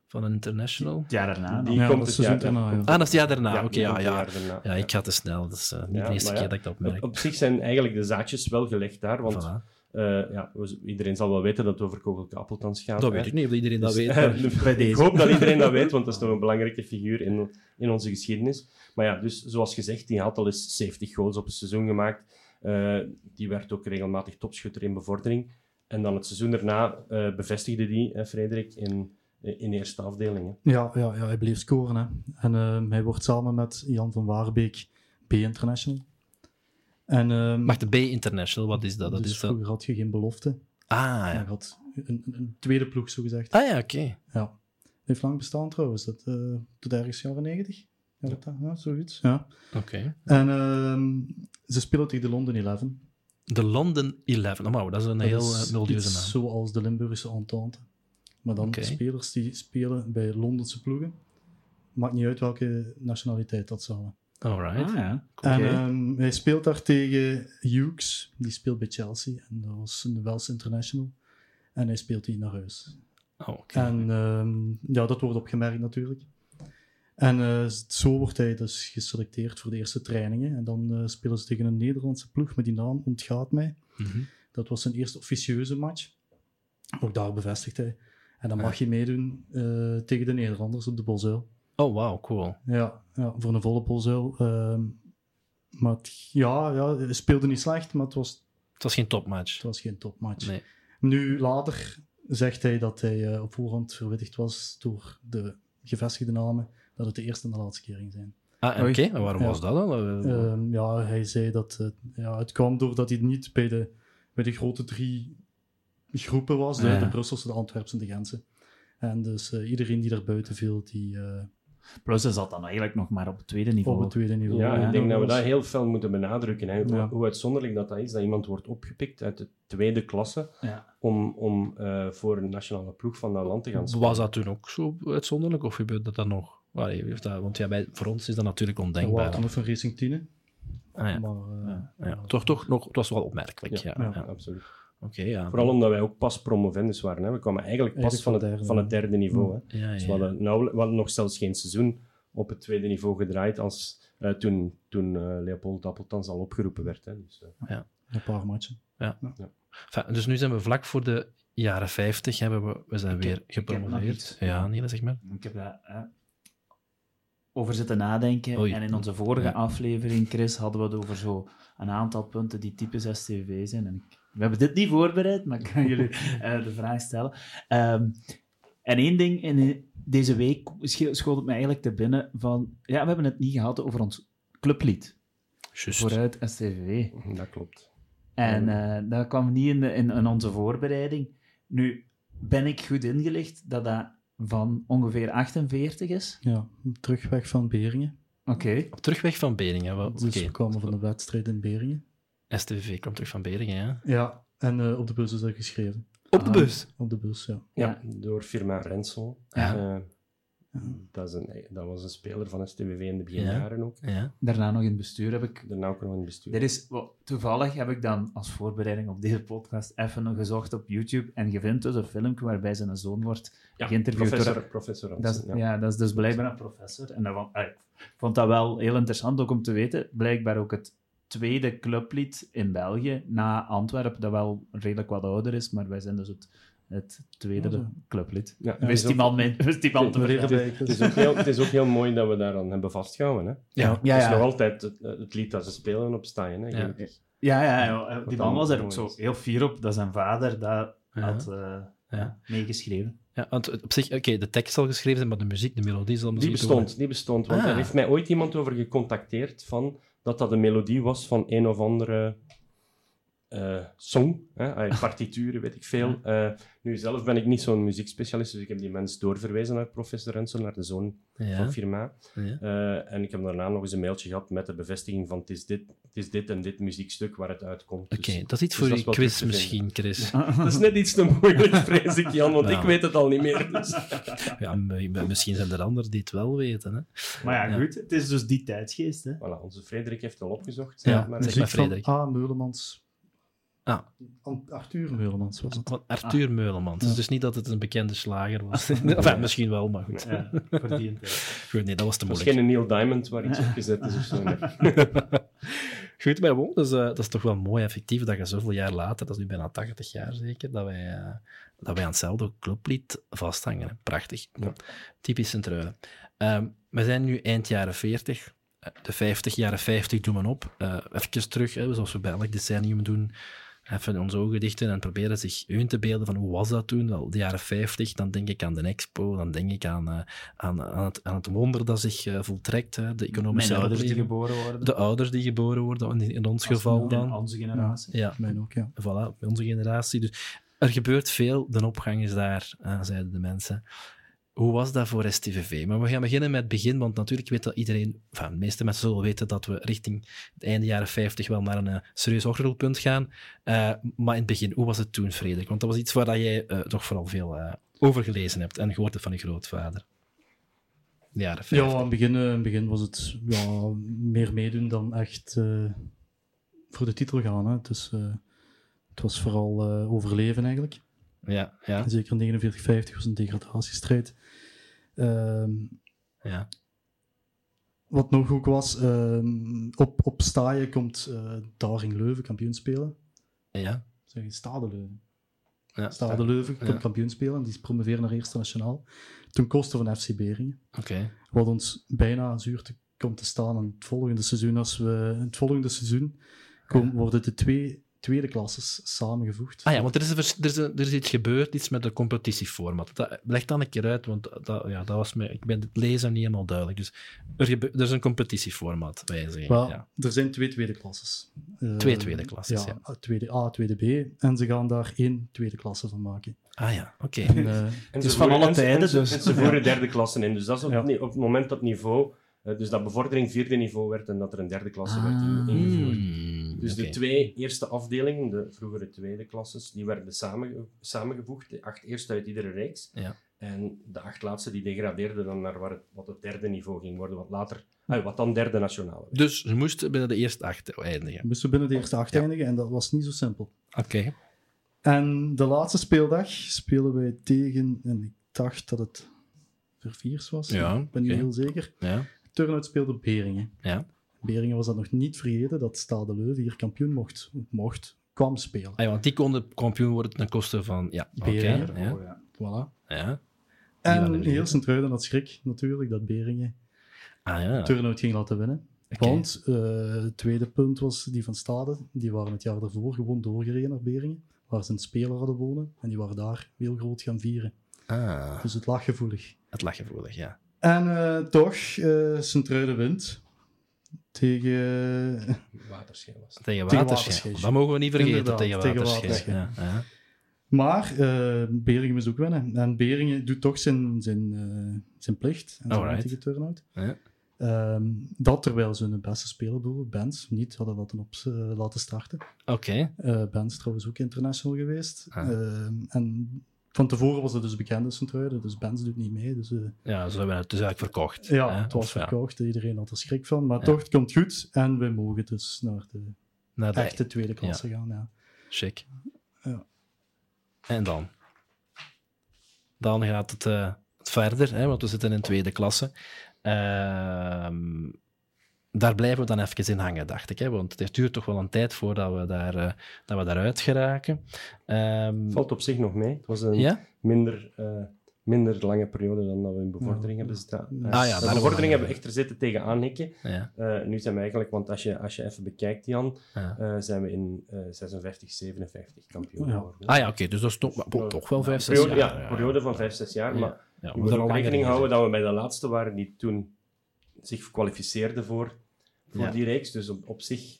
van een international. Het jaar daarna. Die. Ja, komt het seizoen jaar- daarna, ja. Ah, dat is het jaar daarna. Ja, Oké, ja, ja. daarna. Ja, ik ga te snel. Dat is eh, niet Ja, de eerste ja, keer dat ik dat Op, opmerk. op zich zijn eigenlijk de zaadjes wel gelegd daar, want Voilà. Eh, ja, iedereen zal wel weten dat het over kogelkapeltans gaat. Dat weet ik niet of iedereen dat Dus, weet. eh, maar- bij ik hoop dat iedereen dat weet, want dat is toch een belangrijke figuur in, in onze geschiedenis. Maar ja, dus zoals gezegd, die had al eens 70 goals op een seizoen gemaakt. Eh, die werd ook regelmatig topschutter in bevordering. En dan het seizoen daarna eh, bevestigde die, eh, Frederik, in, in eerste afdeling. hè. Ja, ja, ja, hij bleef scoren. Hè. En hij wordt samen met Jan van Waarbeek B-international. En, ehm, Maar de B International, wat is dat? Dat dus is dat... vroeger had je geen belofte. Ah, ja. had een, een tweede ploeg, zo gezegd. Ah ja, oké. Ja. Heeft lang bestaan trouwens. Dat, eh, tot ergens jaren 90. Ja, dat, ja zoiets. Ja. Oké. En ehm, ze spelen tegen de London 11. De London 11. Oh, wauw, dat is een Dat heel is uh, iets naam. Zoals de Limburgse Entente. Maar dan Oké. spelers die spelen bij Londense ploegen. Maakt niet uit welke nationaliteit dat zou. Alright. Ah, ja. En ehm, hij speelt daar tegen Hughes, die speelt bij Chelsea. En dat was een Welsh international. En hij speelt hier naar huis. Oh. En ehm, ja, dat wordt opgemerkt natuurlijk. En eh, zo wordt hij dus geselecteerd voor de eerste trainingen. En dan eh, spelen ze tegen een Nederlandse ploeg, met die naam ontgaat mij. Mhm. Dat was zijn eerste officieuze match. Ook daar bevestigt hij. En dan mag je meedoen eh, tegen de Nederlanders op de Bolzuil. Oh, wauw, cool. Ja, ja, voor een volle Bolzuil. Ehm, maar het- ja, ja, speelde niet slecht, maar het was, Het was geen topmatch. het was geen topmatch. Nee. Nu, later zegt hij dat hij eh, op voorhand verwittigd was door de gevestigde namen dat het de eerste en de laatste keer ging zijn. Ah, oké. En waarom Ja. was dat dan? Eh, Ehm, ja, hij zei dat ja, het kwam doordat hij niet bij de, bij de grote drie groepen was, de, Ja. de Brusselse, de Antwerpse en de Gentse. En dus eh, iedereen die daar buiten viel, die eh, Plus hij zat dan eigenlijk nog maar op het tweede niveau. op het tweede niveau. Ja, Ja, ik denk dat we dat heel fel moeten benadrukken. Hè. Hoe, Ja. hoe uitzonderlijk dat, dat is, dat iemand wordt opgepikt uit de tweede klasse Ja. om, om eh, voor een nationale ploeg van dat land te gaan spelen. was dat toen ook zo uitzonderlijk, of gebeurde dat dan nog? Allee, heeft dat, want ja, bij, voor ons is dat natuurlijk ondenkbaar. waren toen nog van Racing 10. Ah, ja. Maar, eh, Ja. Ja, toch, toch nog, het was wel opmerkelijk. Ja, Ja, ja. Ja. absoluut. Oké, ja. Vooral omdat wij ook pas promovendus waren. Hè. We kwamen eigenlijk pas Eigenlijk van, het, derde. van het derde niveau. Hè. Ja, Dus ja. we, hadden we hadden nog zelfs geen seizoen op het tweede niveau gedraaid als, eh, toen, toen eh, Leopold Appeltans al opgeroepen werd. Hè. Dus, eh, een paar matchen. Enfin, dus nu zijn we vlak voor de jaren 50, hebben we, we zijn Ik weer heb- ik heb nog gepromoveerd. Ja, Niels, zeg maar. Ik heb daar eh, over zitten nadenken. Oei. En in onze vorige Ja. aflevering, Chris, hadden we het over zo een aantal punten die typisch STV zijn. En ik, we hebben dit niet voorbereid, maar ik kan jullie eh, de vraag stellen. Ehm, en één ding in deze week scho- schoot het me eigenlijk te binnen van... Ja, we hebben het niet gehad over ons clublied. Vooruit STV. dat klopt. En eh, dat kwam niet in, in, in onze voorbereiding. Nu, ben ik goed ingelicht dat dat van ongeveer 48 is? Ja, terugweg van Beringen. Oké. Terugweg van Beringen. Wel, Dus Oké, we kwamen van de wedstrijd in Beringen. STVV kwam terug van Beringen, ja. Ja, en eh, op de bus is dat geschreven. Op de Ah. bus. Op de bus, ja. Ja, door firma Rensel. Ja. Eh, dat, is een, dat was een speler van STVV in de beginjaren ook. Ja. Daarna nog in het bestuur heb ik... Daarna ook nog in het bestuur. Er is, toevallig heb ik dan als voorbereiding op deze podcast even nog gezocht op YouTube en je vindt dus een filmpje waarbij zijn zoon wordt ja, geïnterviewd door- professor, professor Dat ja. ja. dat is dus blijkbaar een professor. En dat, ik vond dat wel heel interessant ook om te weten. Blijkbaar ook het tweede clublied in België, na Antwerpen, dat wel redelijk wat ouder is, maar wij zijn dus het het tweede Ja, clublid. Ja, Wist die man, mee- wist die man te Het is, ook heel, het is ook heel mooi dat we daar aan hebben vastgehouden. Hè? Ja, Ja, Het is nog ja. altijd het, het lied dat ze spelen op Stijn. Hè? Ja. Ja, ja, ja, die man was er ook zo heel fier op dat zijn vader dat Ja. had eh, Ja. meegeschreven. Ja, want op zich, oké, de tekst zal geschreven zijn, maar de muziek, de melodie zal Die misschien bestond, die bestond. Want Ah. er heeft mij ooit iemand over gecontacteerd van dat dat een melodie was van een of andere eh, song, hè, partituren, weet ik veel. Eh, nu, zelf ben ik niet zo'n muziekspecialist, dus ik heb die mens doorverwezen naar professor Rensel, naar de zoon Ja, van Firma. ja. Eh, en ik heb daarna nog eens een mailtje gehad met de bevestiging van het is dit, het is dit en dit muziekstuk waar het uitkomt. Oké, Dus- dat is iets dus voor je quiz misschien, Chris. Dat is net iets te moeilijk, vrees ik, Jan, want Nou. ik weet het al niet meer. Dus. Ja, misschien zijn er anderen die het wel weten. Hè? Maar ja, Ja. goed, het is dus die tijdsgeest. Hè. Voilà, onze Frederik heeft het al opgezocht. Ja, maar zeg maar, Muziek van Frederik. A. Meulemans. Ah. Arthur Meulemans was het. Van Arthur Meulemans. Ja. Dus niet dat het een bekende slager was. enfin, misschien wel, maar goed. Ja, voor die. Goed, nee, dat was te moeilijk. geen Neil Diamond waar iets op gezet is of zo. nee. Goed, maar bon, dus, eh, dat is toch wel mooi effectief dat je zoveel jaar later, dat is nu bijna 80 jaar zeker, dat wij, eh, dat wij aan hetzelfde clublied vasthangen. hè. Prachtig. Ja. Typisch Sint-Truiden. Ehm, we zijn nu eind jaren 40. Eh, De 50, jaren 50 doen we op. Eh even terug, hè, zoals we bij elk decennium doen. Even onze ogen dichten en proberen zich in te beelden van hoe was dat toen, wel, de jaren 50. Dan denk ik aan de Expo, dan denk ik aan, eh, aan, aan, het, aan het wonder dat zich eh, voltrekt, hè, de economische Mijn ouders die geboren worden. De ouders die geboren worden, in, in ons Als- geval in dan. Onze generatie. Ja, Mijn ook, ja. voilà, onze generatie. Dus er gebeurt veel, de opgang is daar, eh, zeiden de mensen. Hoe was dat voor STVV? Maar we gaan beginnen met het begin, want natuurlijk weet dat iedereen, enfin, de meeste mensen zullen weten dat we richting het einde jaren 50 wel naar een eh, serieus hoogtepunt gaan. Eh, maar in het begin, hoe was het toen, Frederik? Want dat was iets waar dat jij eh, toch vooral veel over gelezen hebt en gehoord hebt van je grootvader. De jaren 50. Ja, in het begin, begin was het ja, meer meedoen dan echt voor de titel gaan. Hè. Dus, het was vooral overleven eigenlijk. Ja, ja, Zeker in 4950 was een degradatiestrijd. Ehm, ja. wat nog ook was, ehm, op, op Staaien komt eh Daring Leuven kampioen spelen. ja. Zeg je Stade Leuven? Ja, Stade Leuven komt Ja. kampioen spelen. Die promoveren naar Eerste Nationaal. Ten koste van FC Beringen. Oké. Wat ons bijna zuur te, komt te staan in het volgende seizoen. Als we in het volgende seizoen komen, worden de twee tweede klasses samengevoegd. Ah ja, want er is, een er, is een- er is iets gebeurd, iets met de competitieformat. Dat, leg dan een keer uit, want dat, ja, dat was mij, ik ben het lezen niet helemaal duidelijk. Dus er, gebe- er is een competitieformat, wijziging. Wel, ja. Er zijn twee tweede klasses. Eh, Twee tweede klasses, ja. Tweede A, tweede B. En ze gaan daar één tweede klasse van maken. Ah ja, oké. En, eh, is van alle tijden, en dus. en ze voeren derde klasse in. Dus dat is op, Ja. nee, op het moment dat niveau, eh, dus dat bevordering vierde niveau werd en dat er een derde klasse werd Ah. ingevoerd. Hmm, Dus de twee eerste afdelingen, de vroegere tweede klasses, die werden samenge- samengevoegd. De acht eerste uit iedere reeks. Ja. En de acht laatste die degradeerden dan naar waar het, wat het derde niveau ging worden, wat later, ah, wat dan derde nationale werd. Dus ze moesten binnen de eerste acht eindigen. moesten binnen de eerste acht Ja. eindigen en dat was niet zo simpel. Oké. En de laatste speeldag spelen wij tegen, en ik dacht dat het Verviers was, Ja, ik ben niet heel zeker. Ja. Turnhout speelde Beringen. Ja. Beringen was dat nog niet vergeten dat Stade Leuven hier kampioen mocht, mocht kwam spelen. Ah ja, want die konden kampioen worden ten koste van... Ja, oké. Beringen. Ja. Oh, ja. Voilà. ja. En heel. Sint-Truiden had schrik natuurlijk dat Beringen Ah ja. Turnhout ging laten winnen. Want eh, het tweede punt was die van Stade. Die waren het jaar daarvoor gewoon doorgereden naar Beringen. Waar ze een speler hadden wonen. En die waren daar heel groot gaan vieren. Ah, Dus het lag gevoelig. het lag gevoelig, ja. En eh, toch, eh Sint-Truiden wint. Tegen... Waterschijn was het. Tegen Tegen Waterschijn. Waterschijn. Dat mogen we niet vergeten, Inderdaad, tegen tegen Waterschijn. Ja, Waterschijn. ja. Maar eh Beringen moest ook winnen. En Beringen doet toch zijn, zijn, eh, zijn plicht. En tegen Turnhout. Ja. Ehm, dat terwijl ze hun beste speler, bijvoorbeeld Benz, niet hadden laten, op, eh, laten starten. Oké. Eh Benz trouwens ook international geweest. Ah. Ehm, en van tevoren was het dus bekend in Sint-Truiden, dus Benz doet niet mee. Dus, eh, Ja, zo hebben het dus eigenlijk verkocht. ja, hè? het was Of, ja, verkocht, iedereen had er schrik van. Maar Ja. toch, het komt goed en we mogen dus naar de naar de echte tweede klasse gaan. Ja. Chic. Ja. En dan? Dan gaat het, eh, verder, hè, want we zitten in tweede klasse. Ehm, daar blijven we dan even in hangen, dacht ik. Hè? Want het duurt toch wel een tijd voordat we, daar, eh, dat we daaruit geraken. Ehm, Valt op zich nog mee. Het was een ja? minder, eh, minder lange periode dan dat we in bevordering hebben gestaan. Ah Eh, ja, in daarom bevordering hebben we echt er zitten. Ja, Eh, nu zijn we eigenlijk, want als je, als je even bekijkt, Jan, ja. eh, zijn we in eh 56, 57 kampioen Ja. geworden. Ah ja, oké, dus dat is toch, wel- toch wel vijf, zes periode, jaar. Ja, periode van 5, 6 jaar. Ja. Maar Ja, we moet er ook al rekening houden dat we bij de laatste waren die toen zich kwalificeerden voor, voor Ja. die reeks. Dus op, op zich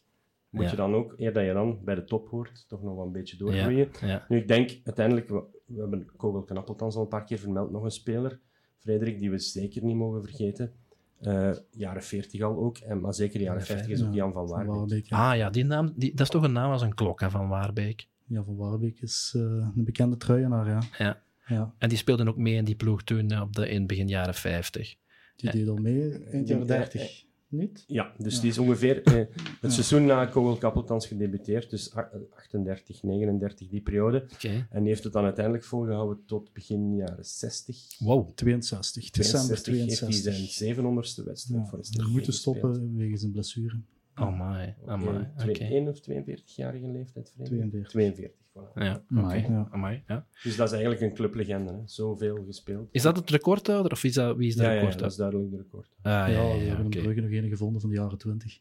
moet Ja. je dan ook, eer dat je dan bij de top hoort, toch nog wel een beetje doorgroeien. Ja, Nu, ik denk uiteindelijk, we, we hebben Kogel Knappeltans al een paar keer vermeld, nog een speler, Frederik, die we zeker niet mogen vergeten. Eh, jaren 40 al ook, en, maar zeker jaren Ja, 50 is ook Ja, Jan van Van Waarbeek. Ah ja, die naam, die, dat is toch een naam als een klok hè, van Waarbeek. Ja, Van Waarbeek is eh, een bekende truienaar, ja. Ja. ja. En die speelde ook mee in die ploeg toen eh, op de, in begin jaren 50. Die deed al mee eind jaren 30. Niet? Ja, dus Ja. die is ongeveer eh, het Ja. seizoen na Kogel Kappeltans gedebuteerd, dus a- 38, 39, die periode. En die heeft het dan uiteindelijk volgehouden tot begin jaren 60. Wow. 62. December 62 heeft hij 62. zijn 700ste wedstrijd Ja, voor de moeten gespeeld. stoppen wegens een blessure. Oh my, oh my. In twee- Oké. 1 of 42-jarige leeftijd? 42. 42, voilà. Ja. Amai. Ja. Amai, ja. Dus dat is eigenlijk een clublegende, hè. zoveel gespeeld. Is dat het recordhouder of is dat, wie is de ja, ja, dat is duidelijk de record. Ah, ja, Ja, ja, we ja, hebben oké. in Brugge nog een gevonden van de jaren 20.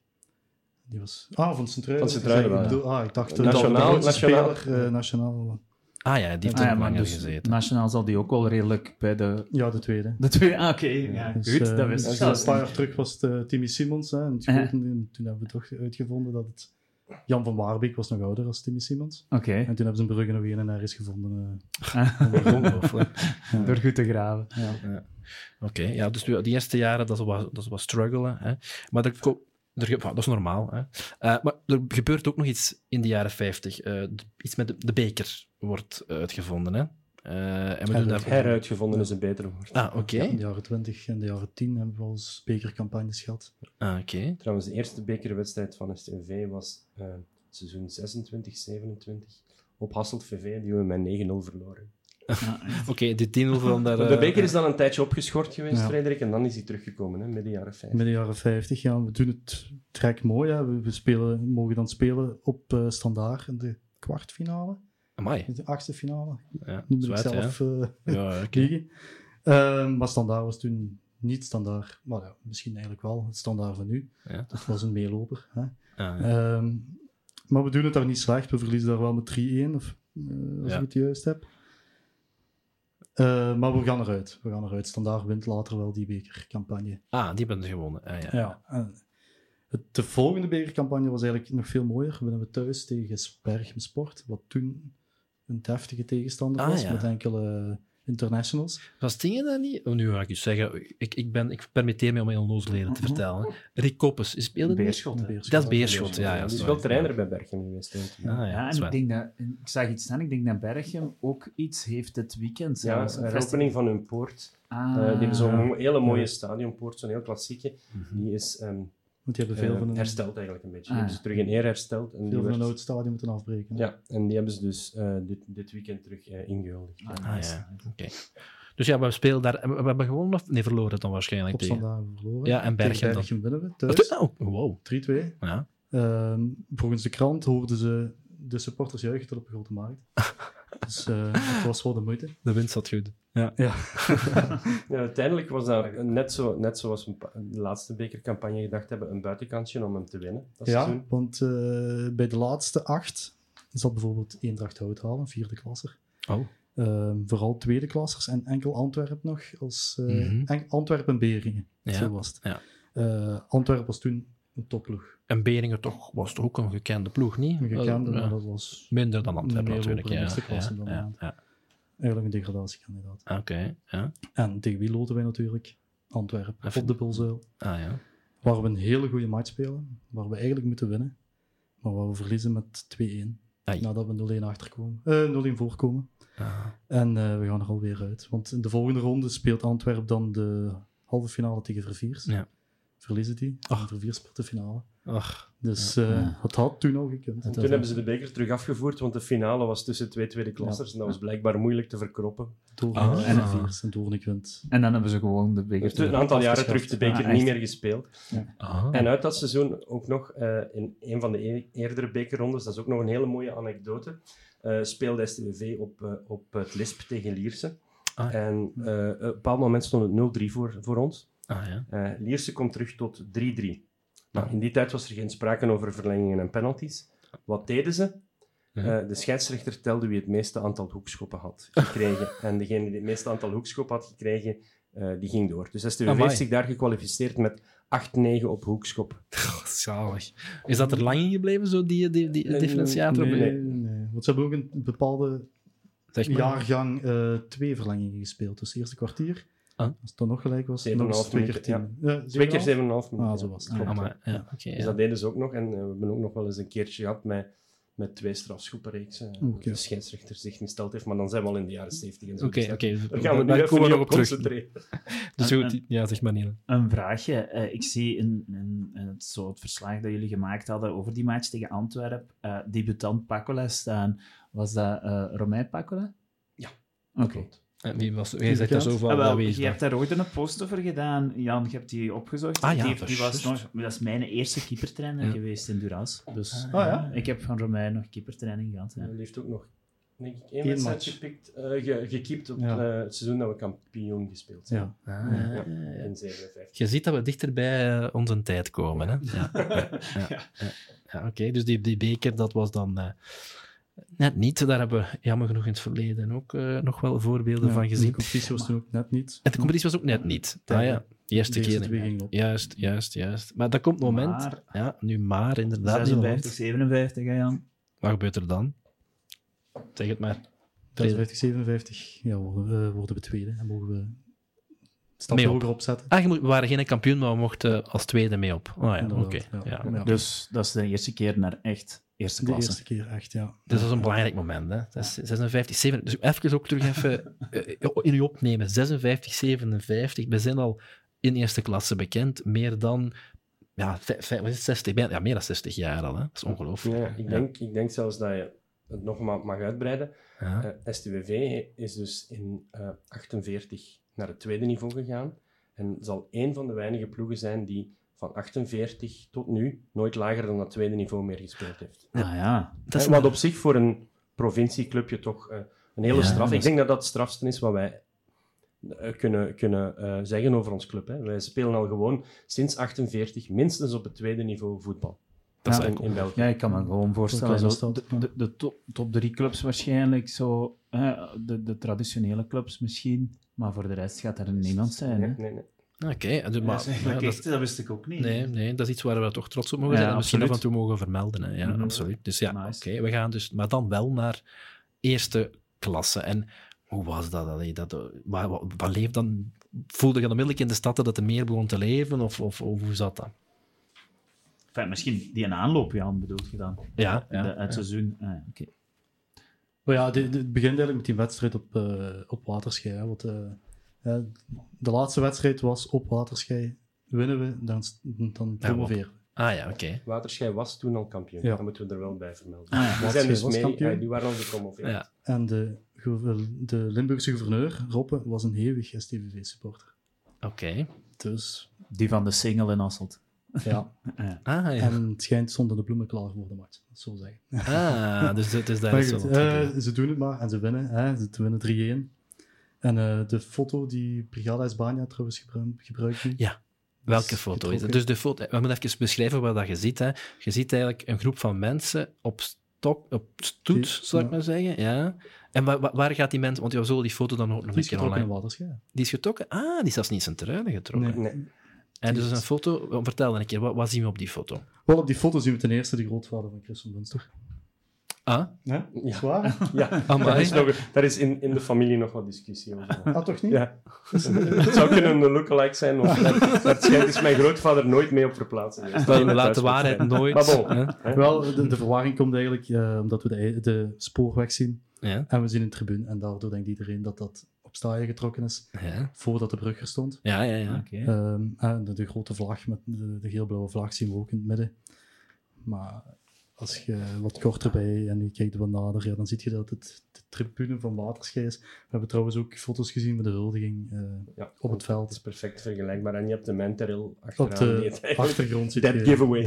Die was... Ah, van Sint-Truiden. Van Ah, ik dacht... eh, Nationaal, dat nationaal. Speler, eh, nationaal. Ah ja, die heeft Ah, ja, dus gezeten. nationaal zal die ook wel redelijk bij de, Ja, de tweede. de twee... Ah, oké. Ja, Dus, goed, eh, dat wist dus ik Een paar jaar terug was het eh, Timmy Simons. Hè, en het Ja. grote- en toen hebben we toch uitgevonden dat het... Jan van Waarbeek was nog ouder als Timmy Simons. Oké, En toen hebben ze in Brugge nog een en ergens gevonden. Ongelooflijk. door goed te graven. eh. ja. Oké, ja, dus die eerste jaren, dat is wat, dat is wat struggelen. Hè. Maar er, er, dat is normaal. Hè. Eh, maar er gebeurt ook nog iets in de jaren 50. Eh, iets met de, de beker wordt uitgevonden. Hè. Eh, en we doen daar... Heruitgevonden is een beter woord. Ah, oké. Ja, in de jaren 20 en de jaren 10 hebben we al eens bekercampagnes gehad. Ah, oké. Trouwens, de eerste bekerwedstrijd van STV was eh, seizoen 26, 27 op Hasselt VV, die we met 9-0 verloren. Oké, die 10 van daar... de eh, beker is dan een tijdje opgeschort geweest, Ja. Frederik, en dan is hij teruggekomen, hè, midden jaren 50. Midden jaren 50, ja, we doen het trek mooi. Hè. We, we spelen, mogen dan spelen op eh standaard in de kwartfinale, Amai. de achtste finale. Ja, Nu moet ik zelf eh ja. Ehm, maar standaard was toen niet standaard. Maar ja, misschien eigenlijk wel het standaard van nu. Ja. Dat was een meeloper. Hè. Ah, ja. Ehm, maar we doen het daar niet slecht. We verliezen daar wel met 3-1, of, eh, als ik het juist heb. Eh, maar we gaan eruit. We gaan eruit. Standaard wint later wel die bekercampagne. Ah, die hebben ze gewonnen. Ah, ja. Ja. het, de volgende bekercampagne was eigenlijk nog veel mooier. Winnen we thuis tegen Berchem Sport, wat toen een deftige tegenstander Ah, was, ja. met enkele internationals. Was dingen dat niet? Oh, nu ga ik je zeggen, ik, ik, ben, ik permitteer me om heel onnozelheden te vertellen. hè. Rick Koppes, is speelde? Beerschot. Beerschot. Dat is Beerschot, ja. ja die is wel trainer bij Bergen geweest. Ah, ja, en ik denk dat, ik zag iets staan, ik denk dat Berchem ook iets heeft dit weekend Ja, zelfs. Een de opening van hun poort. Ah, Eh, die hebben zo'n hele mooie Ja. stadionpoort, zo'n heel klassieke. Mhm. Die is ehm, Want die hebben veel eh, van een, hersteld eigenlijk een beetje. Ah, Die hebben ze terug in eer hersteld. En die veel van een werd- oud stadion moeten afbreken. hè. Ja, en die hebben ze dus eh, dit, dit weekend terug eh, ingehuldigd. Ah, Ah, nice. ja. Oké. Dus ja, we spelen daar... We hebben gewonnen of... Nee, verloren dan waarschijnlijk Op tegen. standaard verloren. Ja, en dan. Berchem winnen we thuis. Oh, wow. 3-2. Ja. Ehm, volgens de krant hoorden ze de supporters juichen tot op de grote markt. dus eh, het was wel de moeite. De winst zat goed. Ja. Ja. Ja, uiteindelijk was dat net, zo, net zoals we de laatste bekercampagne gedacht hebben, een buitenkantje om hem te winnen. Dat Ja, seizoen. want eh, bij de laatste acht zat bijvoorbeeld Eendracht Houthalen, vierde klasser. Oh. Ehm, vooral tweede klassers en enkel Antwerpen nog. Als, eh, Mhm. en- Antwerpen en Beringen, Ja, zo was het. ja. Eh, Antwerpen was toen een topploeg. En Beringen toch, was toch ook een gekende ploeg, niet? Een gekende, maar dat was Minder dan Antwerpen natuurlijk. Ja, klasse ja, dan ja, ja. eigenlijk een degradatiekandidaat. Oké, ja. En tegen wie loten wij natuurlijk? Antwerpen, Even- op de Bulzuil. Ah ja. Waar we een hele goede match spelen, waar we eigenlijk moeten winnen, maar waar we verliezen met 2-1. Ai. Nadat we 0-1 achterkomen. eh 0-1 voorkomen. Ah. En eh, we gaan er alweer uit. Want in de volgende ronde speelt Antwerpen dan de halve finale tegen Verviers. Ja. Verliezen die. Ach. En voor vier de finale. Ach, Dus Ja. eh, het had toen al gekund. En toen hebben ze de beker terug afgevoerd, want de finale was tussen twee tweede klassers en dat was blijkbaar moeilijk te verkroppen. Ah. en viers en Doornik wint. En dan hebben ze gewoon de beker Een aantal jaren terug de beker Ah, niet meer gespeeld. ah. En uit dat seizoen ook nog eh, in een van de e- eerdere bekerrondes, dat is ook nog een hele mooie anekdote, eh, speelde STWV op, op het Lisp tegen Lierse. Ah. En eh, op een bepaald moment stond het 0-3 voor, voor ons. Ah, ja. Eh, Lierse komt terug tot 3-3. Nou, in die tijd was er geen sprake over verlengingen en penalties. Wat deden ze? Eh, de scheidsrechter telde wie het meeste aantal hoekschoppen had gekregen. en degene die het meeste aantal hoekschoppen had gekregen, eh, die ging door. Dus STWV Amai. heeft zich daar gekwalificeerd met 8-9 op hoekschop. Zalig. Is dat er lang in gebleven, zo die, die, die differentiator? nee. Nee, nee. Want ze hebben ook een bepaalde Zeg maar. jaargang eh, twee verlengingen gespeeld. Dus het eerste kwartier, Ah. als het dan nog gelijk was, Zeven nog en een eens half twee keer minuten, tien. Ja, Twee keer 7,5 7,5? minuten. Ah, zo was het. Klopt. Ah, maar, ja, oké. Dus ja. dat deden ze ook nog. En eh, we hebben ook nog wel eens een keertje gehad met, met twee strafschoppenreeksen. eh, Oké. De scheidsrechter zich gesteld heeft, maar dan zijn we al in de jaren 70 en zo. Oké, dus dat- oké. Daar gaan we nu even we op concentreren. Dus En- goed, ja, zeg maar niet. Een vraagje. Eh, ik zie in, in, in het, zo het verslag dat jullie gemaakt hadden over die match tegen Antwerpen, eh debutant Pacola staan. Was dat eh Romein Pacola? Ja, Oké. En wie was zegt zo Ah, wel, wie is je dat? hebt daar ooit een post over gedaan, Jan. Je hebt die opgezocht. Ah, ja, die, dat die is was nog, dat is mijn eerste keepertrainer Ja. geweest in Duras. Dus Ah, ja? ik heb van Romein nog keepertraining gehad. Ja. Hij heeft ook nog denk ik, één wedstrijd match. gepikt, eh, ge, gekiept op Ja. eh, het seizoen dat we kampioen gespeeld zijn. Ja. Ah, Ja. In 57. Je ziet dat we dichter bij eh, onze tijd komen. Hè? Ja, ja, ja. ja, oké. Dus die, die beker, dat was dan eh, net niet. Daar hebben we jammer genoeg in het verleden ook eh, nog wel voorbeelden Ja, van De gezien. competitie was toen ook net niet. En de competitie was ook net niet. Ah ja, de eerste De keer. op. Juist, juist, juist. Maar dat komt het moment. Maar- Ja, nu maar, inderdaad. 56, 57, hè, Jan. Wat gebeurt er dan? Zeg het maar. 56, 57 ja, worden, eh, worden we tweede en mogen we een stap Mee op. hoger opzetten. Ah, je moet- we waren geen kampioen, maar we mochten als tweede mee op. Oh ja, oké. ja. Ja. Ja. Dus dat is de eerste keer naar echt eerste De klasse. eerste keer echt, ja. Dus dat is een belangrijk moment. Hè. Dat is 56, 57. Dus even ook terug even eh, in u opnemen. 56, 57. We zijn al in eerste klasse bekend. Meer dan ja, vij- vij- wat is het, 60, bijna- ja, meer dan 60 jaar al. Hè. Dat is ongelooflijk. Ja, ik, denk, ik denk zelfs dat je het nog maar mag uitbreiden. Ja. Eh, STWV is dus in eh 48 naar het tweede niveau gegaan. En zal één van de weinige ploegen zijn die van 48 tot nu nooit lager dan dat tweede niveau meer gespeeld heeft. Ah ja. Dat is wat op zich voor een provincieclubje toch eh, een hele Ja, straf. Ik denk dat dat het strafste is wat wij eh, kunnen, kunnen eh, zeggen over ons club. Hè. Wij spelen al gewoon sinds 48 minstens op het tweede niveau voetbal. Dat is in, in België. Ja, ik kan me gewoon voorstellen. Zo, de, de, de top, top drie clubs waarschijnlijk, zo, hè, de, de traditionele clubs misschien, maar voor de rest gaat er niemand zijn. Hè? Nee, nee, nee. Oké, dus, maar, ja, dat, is- dat wist ik ook niet. nee, nee, dat is iets waar we toch trots op mogen Ja, zijn. en misschien af en absoluut. toe mogen vermelden. Hè. Ja, Mhm. absoluut. Dus ja, oké, we gaan dus, maar dan wel naar eerste klasse. En hoe was dat? Allee, dat eh, wat, wat, wat leeft dan? Voelde je dan onmiddellijk in de stad dat het er meer begon te leven? Of, of, of hoe zat dat? Enfin, misschien die een aanloop, Jan, bedoelt je dan? Ja, ja, de, het ja. seizoen. Ah, ja, oké. Maar ja, het begint eigenlijk met die wedstrijd op, eh op Waterschei. hè, Want, eh, eh, de laatste wedstrijd was op Waterschei. Winnen we, dan, dan promoveren we. Ah ja, oké. Waterschei was toen al kampioen. Ja. Dat moeten we er wel bij vermelden. Ah, ja. Die zijn dus mee, kampioen. ja, die waren al gepromoveerd. Ja. En de, de Limburgse gouverneur, Roppe, was een hevig STVV-supporter. Oké. Dus Die van de single in Asselt. ja, Ah, ja. Ah ja. en het schijnt stonden de bloemen klaar voor de match. Dat zo zeggen. Ah, dus het is daar Maar is goed, wel wat eh, gebeurd. ze doen het maar en ze winnen. Hè, ze winnen 3-1. En eh, de foto die Brigada Espania trouwens gebru- gebruikt nu. Ja. Welke foto is het? getrokken. Dus de foto, we moeten even beschrijven wat dat je ziet. Hè. Je ziet eigenlijk een groep van mensen op stok, op stoet, Die- zal ik ja. maar zeggen. Ja. En wa- wa- waar gaat die mensen, want we zullen die foto dan ook nog Die een is keer getrokken in online. Waterschei. Die is getrokken? Ah, die is zelfs niet zijn terreinen getrokken. Nee. Nee. En dus een foto, vertel dan een keer, wat, wat zien we op die foto? Wel, op die foto zien we ten eerste de grootvader van Chris van Munster. Ah, Ja, Ja. is waar? Ja, Amai. daar is, nog, daar is in, in de familie nog wat discussie over. Ah, toch niet? Ja. Het zou kunnen een lookalike zijn, of dat, dat schijnt is mijn grootvader nooit mee op we In de laten de waarheid nooit... Maar bon. hè? Wel, de, de verwarring komt eigenlijk eh, omdat we de, de spoorweg zien Ja. en we zien een tribune. En daardoor denkt iedereen dat dat op staaien getrokken is, Ja, voordat de brug er stond. ja, ja. ja. Oké. Ehm, en de, de grote vlag met de, de geel-blauwe vlag zien we ook in het midden. Maar als je wat korter bij en je kijkt wat nader, ja, dan zie je dat het de tribune van Waterschei is. We hebben trouwens ook foto's gezien met de huldiging eh, Ja, op het Het veld. is perfect vergelijkbaar. En je hebt de mentrail achteraan. Op de het achtergrond zit That giveaway.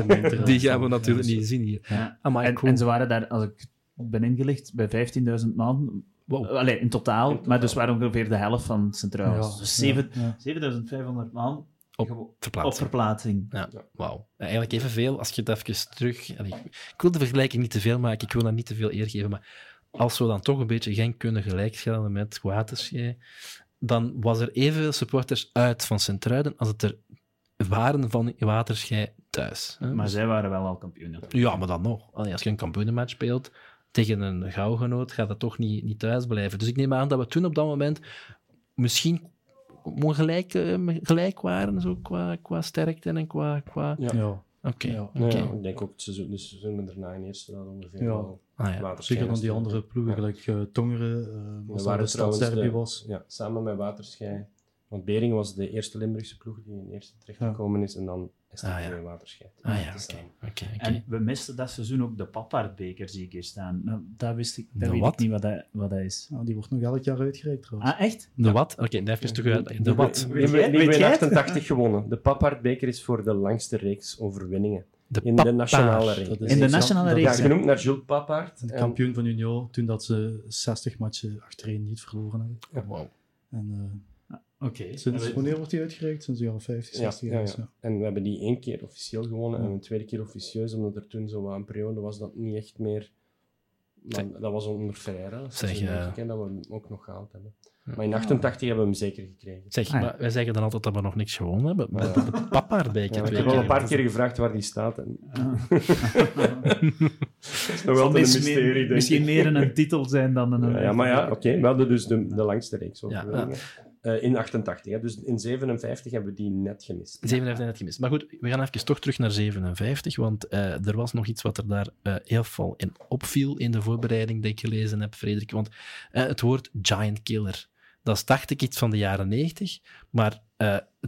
Die gaan we natuurlijk Ja, niet zien hier. Ja. Amai, En, cool. en ze waren daar, als ik ben ingelicht, bij 15.000 man. Wow. Allee, in totaal, In totaal. maar dus waren ongeveer de helft van Centraal. Ja, dus ja, zeven- ja. 7500 man Op verplaatsing. Ja, wauw. Eigenlijk evenveel als je het even terug... Ik wil de vergelijking niet te veel maken, ik wil dat niet te veel eer geven, maar als we dan toch een beetje Genk kunnen gelijkstellen met Waterschei, dan was er evenveel supporters uit van Sint-Truiden als het er waren van Waterschei thuis. hè. Maar Dus- zij waren wel al kampioen. ja, maar dan nog. Allee, als je een kampioenenmatch speelt tegen een gauwgenoot, gaat dat toch niet, niet thuis blijven. Dus ik neem aan dat we toen op dat moment misschien gelijk, eh, gelijk waren, zo qua, qua sterkte en qua... qua... Ja. Ja, Oké, Ja. ik denk ook het seizoen, de seizoen daarna in eerste dat ongeveer Ja. wel Ah, ja. Zeker dan die andere ploegen, Ja. gelijk eh, Tongeren, eh als waren een trouwens stadsderby de- was. Ja, samen met Waterschei. Want Beringen was de eerste Limburgse ploeg die in eerste terechtgekomen is. En dan is het Ah, ja. weer Waterschei. Ah ja, oké. oké. En we misten dat seizoen ook de Papaardbeker, zie ik hier staan. Nou, dat wist ik, De dat weet wat? ik niet wat dat, wat dat is. Ja, die wordt nog elk jaar uitgereikt trouwens. Ah, echt? De wat? Oké, even terug uit. De wat? Die Weet hebben jij- die hebben weet in jij het? 88 gewonnen. De Papaardbeker is voor de langste reeks overwinningen. De In de nationale reeks. Dat is In de nationale dat reeks, is Ja, genoemd naar Jules Papaard. De En- kampioen van Union, toen dat ze 60 matchen achtereen niet verloren hebben. Wow. En Oké. sinds, wanneer wordt die uitgereikt? Sinds de jaren 50, Ja, 60 ja, jaar. ja. En we hebben die één keer officieel gewonnen en Ja. een tweede keer officieus, omdat er toen zo wat een periode was dat niet echt meer... Maar dat was onder Ferreira, dat, Zeg, dat we hem ook nog gehaald hebben. Ja. Maar in 88 hebben we hem zeker gekregen. Zeg, Ah, ja. maar wij zeggen dan altijd dat we nog niks gewonnen hebben. Maar Ja. papaardbeker Ja, ik heb al een paar keer. gevraagd waar die staat. En Ah. dat is nog Zal altijd een mysterie, meer- denk Misschien ik. meer een titel zijn dan een... Ja, ja, maar ja, oké. we hadden dus de, de langste reeks Ja, Eh, in 88, hè. dus in 57 hebben we die net gemist. 57 net gemist. Maar goed, we gaan even toch terug naar 57, want eh, er was nog iets wat er daar eh, heel veel in opviel in de voorbereiding die ik gelezen heb, Frederik. Want het woord giant killer, dat is dacht ik iets van de jaren 90, maar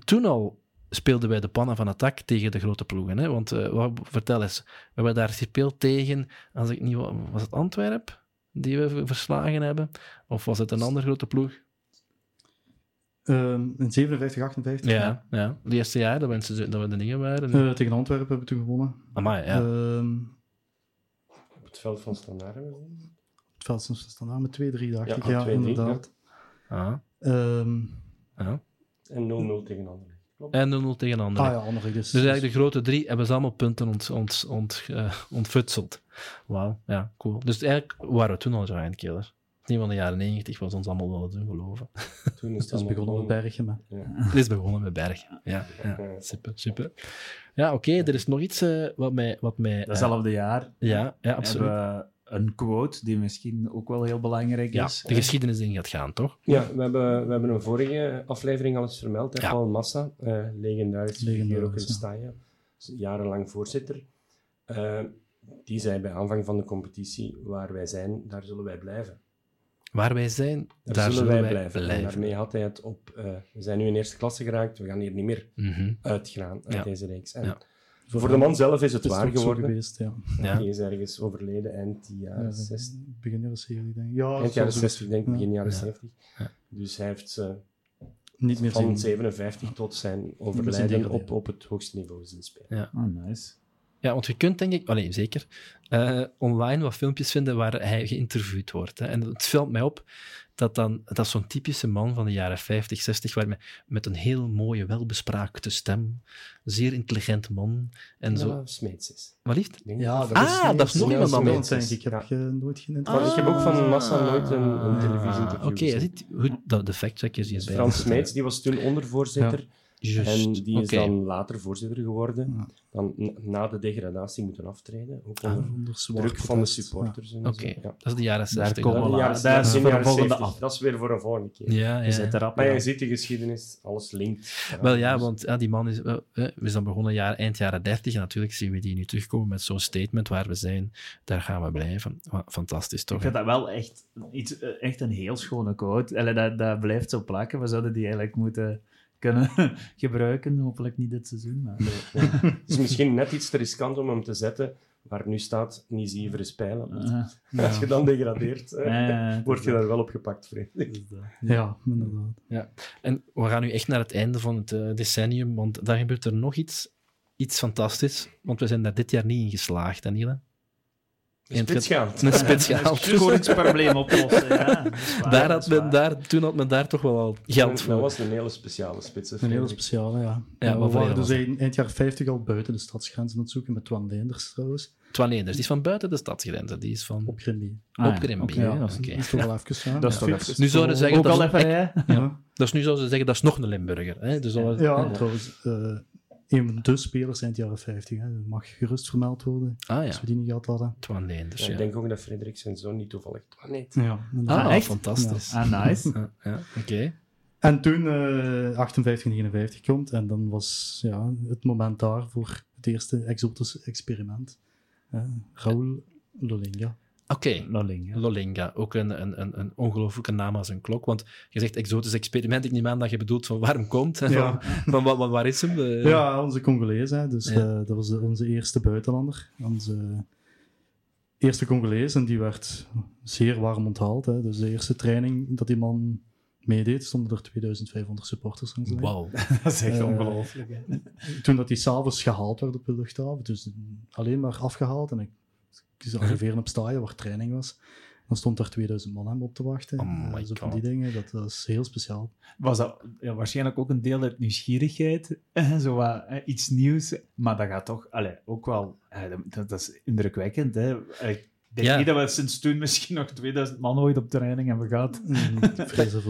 toen al speelden wij de pannen van attack tegen de grote ploegen. Hè? Want wat, vertel eens, we hebben daar gespeeld tegen, als ik niet, wa- was het Antwerp die we verslagen hebben? Of was het een andere grote ploeg? Ehm, in 57, 58. Ja, ja. het eerste jaar dat we, in dat we de dingen waren. Eh, tegen Antwerpen hebben we toen gewonnen. Amai, ja. Ehm, Op het veld van Standaard hebben we gewonnen. het veld stond staan met 2-3, dacht Ja, ik. Ja, 2-3, inderdaad. Ah, Ehm, ja. En 0-0 tegen Anderlecht. Klopt. En 0-0 tegen anderen. ah ja, dus. Dus eigenlijk de grote drie hebben ze allemaal punten ont, ont, ont, eh, ontfutseld. Wauw, ja, cool. Dus eigenlijk waren we toen al giant killer. Niet van de jaren 90 was ons allemaal wel doen geloven. Toen is Het is begonnen met Bergen. Maar. Ja. Het is begonnen met Bergen. Ja, ja. super, super. Ja, oké, er is nog iets eh, wat mij... Wat mij eh, Datzelfde jaar ja, ja, absoluut. hebben we een quote die misschien ook wel heel belangrijk Ja, is. de geschiedenis in gaat gaan, toch? Ja, we hebben, we hebben een vorige aflevering al eens vermeld. Hè? Ja. Paul Massa, eh legendarisch figuur ook in. Jarenlang voorzitter. Die zei bij aanvang van de competitie, waar wij zijn, daar zullen wij blijven. Waar wij zijn, Daar, daar, zullen wij blijven. En blijven. daarmee had hij het op, eh, we zijn nu in eerste klasse geraakt, we gaan hier niet meer Mhm. uitgaan uit Ja. deze reeks. En Ja. Voor de man zelf is het Het is waar geworden. geweest, ja. Ja. Die is ergens overleden eind die jaren Ja, 60. Begin jaren 70, denk ik. Ja, Eind jaren zal 60, denk ik, begin jaren Ja. 70. Ja. Dus hij heeft ze Niet meer van zien. 57 tot zijn overlijden op, op het hoogste niveau zien spelen. Oh, nice. Ja, want je kunt denk ik, allee, zeker, eh, online wat filmpjes vinden waar hij geïnterviewd wordt. Hè. En het valt mij op dat dan, dat is zo'n typische man van de jaren 50, 60, waar met, met een heel mooie, welbespraakte stem, zeer intelligent man en zo. Smeets is. Wat Ja, dat- Ah, is, dat is nog Ja, iemand anders. denk ik. Heb Ja. je nooit ik heb ook van Massa nooit een, een Ah, televisieinterview Oké, gezien. je ziet goed, dat, de factcheckers Dus bij Frans Smeets, die was toen ondervoorzitter. En die is dan later voorzitter geworden. Ja. Dan na de degradatie moeten aftreden. Ook onder druk van de supporters. en Oké, dat is de jaren Daar 60. komen dan. we dat Daar is de jaren volgende 70. af. Dat is weer voor een volgende keer. Ja, Je zet ja. erop. Maar je ziet de geschiedenis, alles linkt. Wel ja, dus- want ja, die man is, eh, we zijn begonnen jaar, eind jaren 30 en natuurlijk zien we die nu terugkomen met zo'n statement waar we zijn. Daar gaan we blijven. Fantastisch toch? Ik vind dat wel echt, iets, eh, echt een heel schone quote. Allee, dat, dat blijft zo plakken. We zouden die eigenlijk moeten kunnen gebruiken. Hopelijk niet dit seizoen. Maar... Het is misschien net iets te riskant om hem te zetten waar nu staat, niet zie spijlen. Eh, Als je dan degradeert, Ja, word je daar wel op gepakt, vrees Ja, inderdaad. En we gaan nu echt naar het einde van het eh, decennium, want daar gebeurt er nog iets, iets fantastisch. Want we zijn daar dit jaar niet in geslaagd, hè, Het- Spitsgaand. Een spits gehaald. Scoringsprobleem oplossen. Ja, dat is waar, Daar dat had men, daar, toen had men daar toch wel al geld Dat voor. was een hele speciale spits. Een hele speciale, ja. Ja, we voor waren een dus eind, eind jaren 50 al buiten de stadsgrenzen aan het zoeken met Twan Leenders trouwens. Twan Leenders, die is van buiten de stadsgrenzen. Die is van Op Grimby. Ah, op Grimby. Oké, Ja, dat is- oké. Dat is toch wel even gaan. Dat is toch Nu zouden ze zeggen, Ook dat al is even, hè? Ja, Dus nu zouden ze zeggen, dat is nog een Limburger. Hè? Dus dat ja trouwens. Een van de spelers eind jaren 50. Hè. Dat mag gerust vermeld worden, Ah als we die niet gehad hadden. Twan Leenders, Ja, ja. Ik denk ook dat Frederik zijn zoon niet toevallig Twan heet. Ja. Ah, echt? fantastisch. Ah, nice. Ja, ja, oké. En toen eh 58 en 59 komt, en dan was ja, het moment daar voor het eerste exotische experiment. Eh Raoul Lolinga. Oké. Lolinga, ook een, een, een, een ongelooflijke naam als een klok. Want je zegt exotisch experiment, ik neem aan dat je bedoelt van waarom komt? Ja. Van, van, wa- wa- waar is hem? Eh, Ja, onze Congolees. Hè. Dus Ja. eh, dat was onze eerste buitenlander. Onze eerste Congolees. En die werd zeer warm onthaald. Hè. Dus de eerste training dat die man meedeed, stonden er 2500 supporters aan zijn. Wauw. Dat is echt Eh, ongelooflijk. hè. Toen dat hij s'avonds gehaald werd op de luchthaven, dus alleen maar afgehaald. En zag arriveren op staaien waar training was. Dan stond er 2000 man hem op te wachten. Oh Eh, zo van die dingen, dat was heel speciaal. Was dat ja, waarschijnlijk ook een deel uit nieuwsgierigheid? Zo wat, iets nieuws. Maar dat gaat toch allee, ook wel... dat, dat is indrukwekkend. Hè? Ik denk Ja. niet dat we sinds toen misschien nog 2000 man ooit op training hebben gehad. Mm.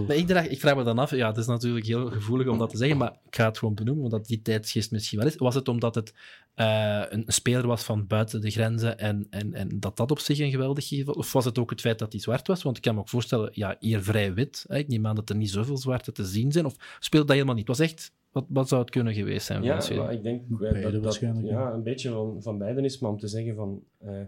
Maar ik, draag, ik vraag me dan af, ja, het is natuurlijk heel gevoelig om dat te zeggen, maar ik ga het gewoon benoemen, omdat die tijdsgeest misschien wel is. Was het omdat het eh, een speler was van buiten de grenzen en, en, en dat dat op zich een geweldig geval? Of was het ook het feit dat hij zwart was? Want ik kan me ook voorstellen, ja, hier vrij wit. Hè? Ik neem aan dat er niet zoveel zwarte te zien zijn. Of speelt dat helemaal niet? Het was echt, wat, wat zou het kunnen geweest zijn? Ja, maar ik denk Beide dat, dat waarschijnlijk, ja, ja. een beetje van, van beiden is, maar om te zeggen van, eh,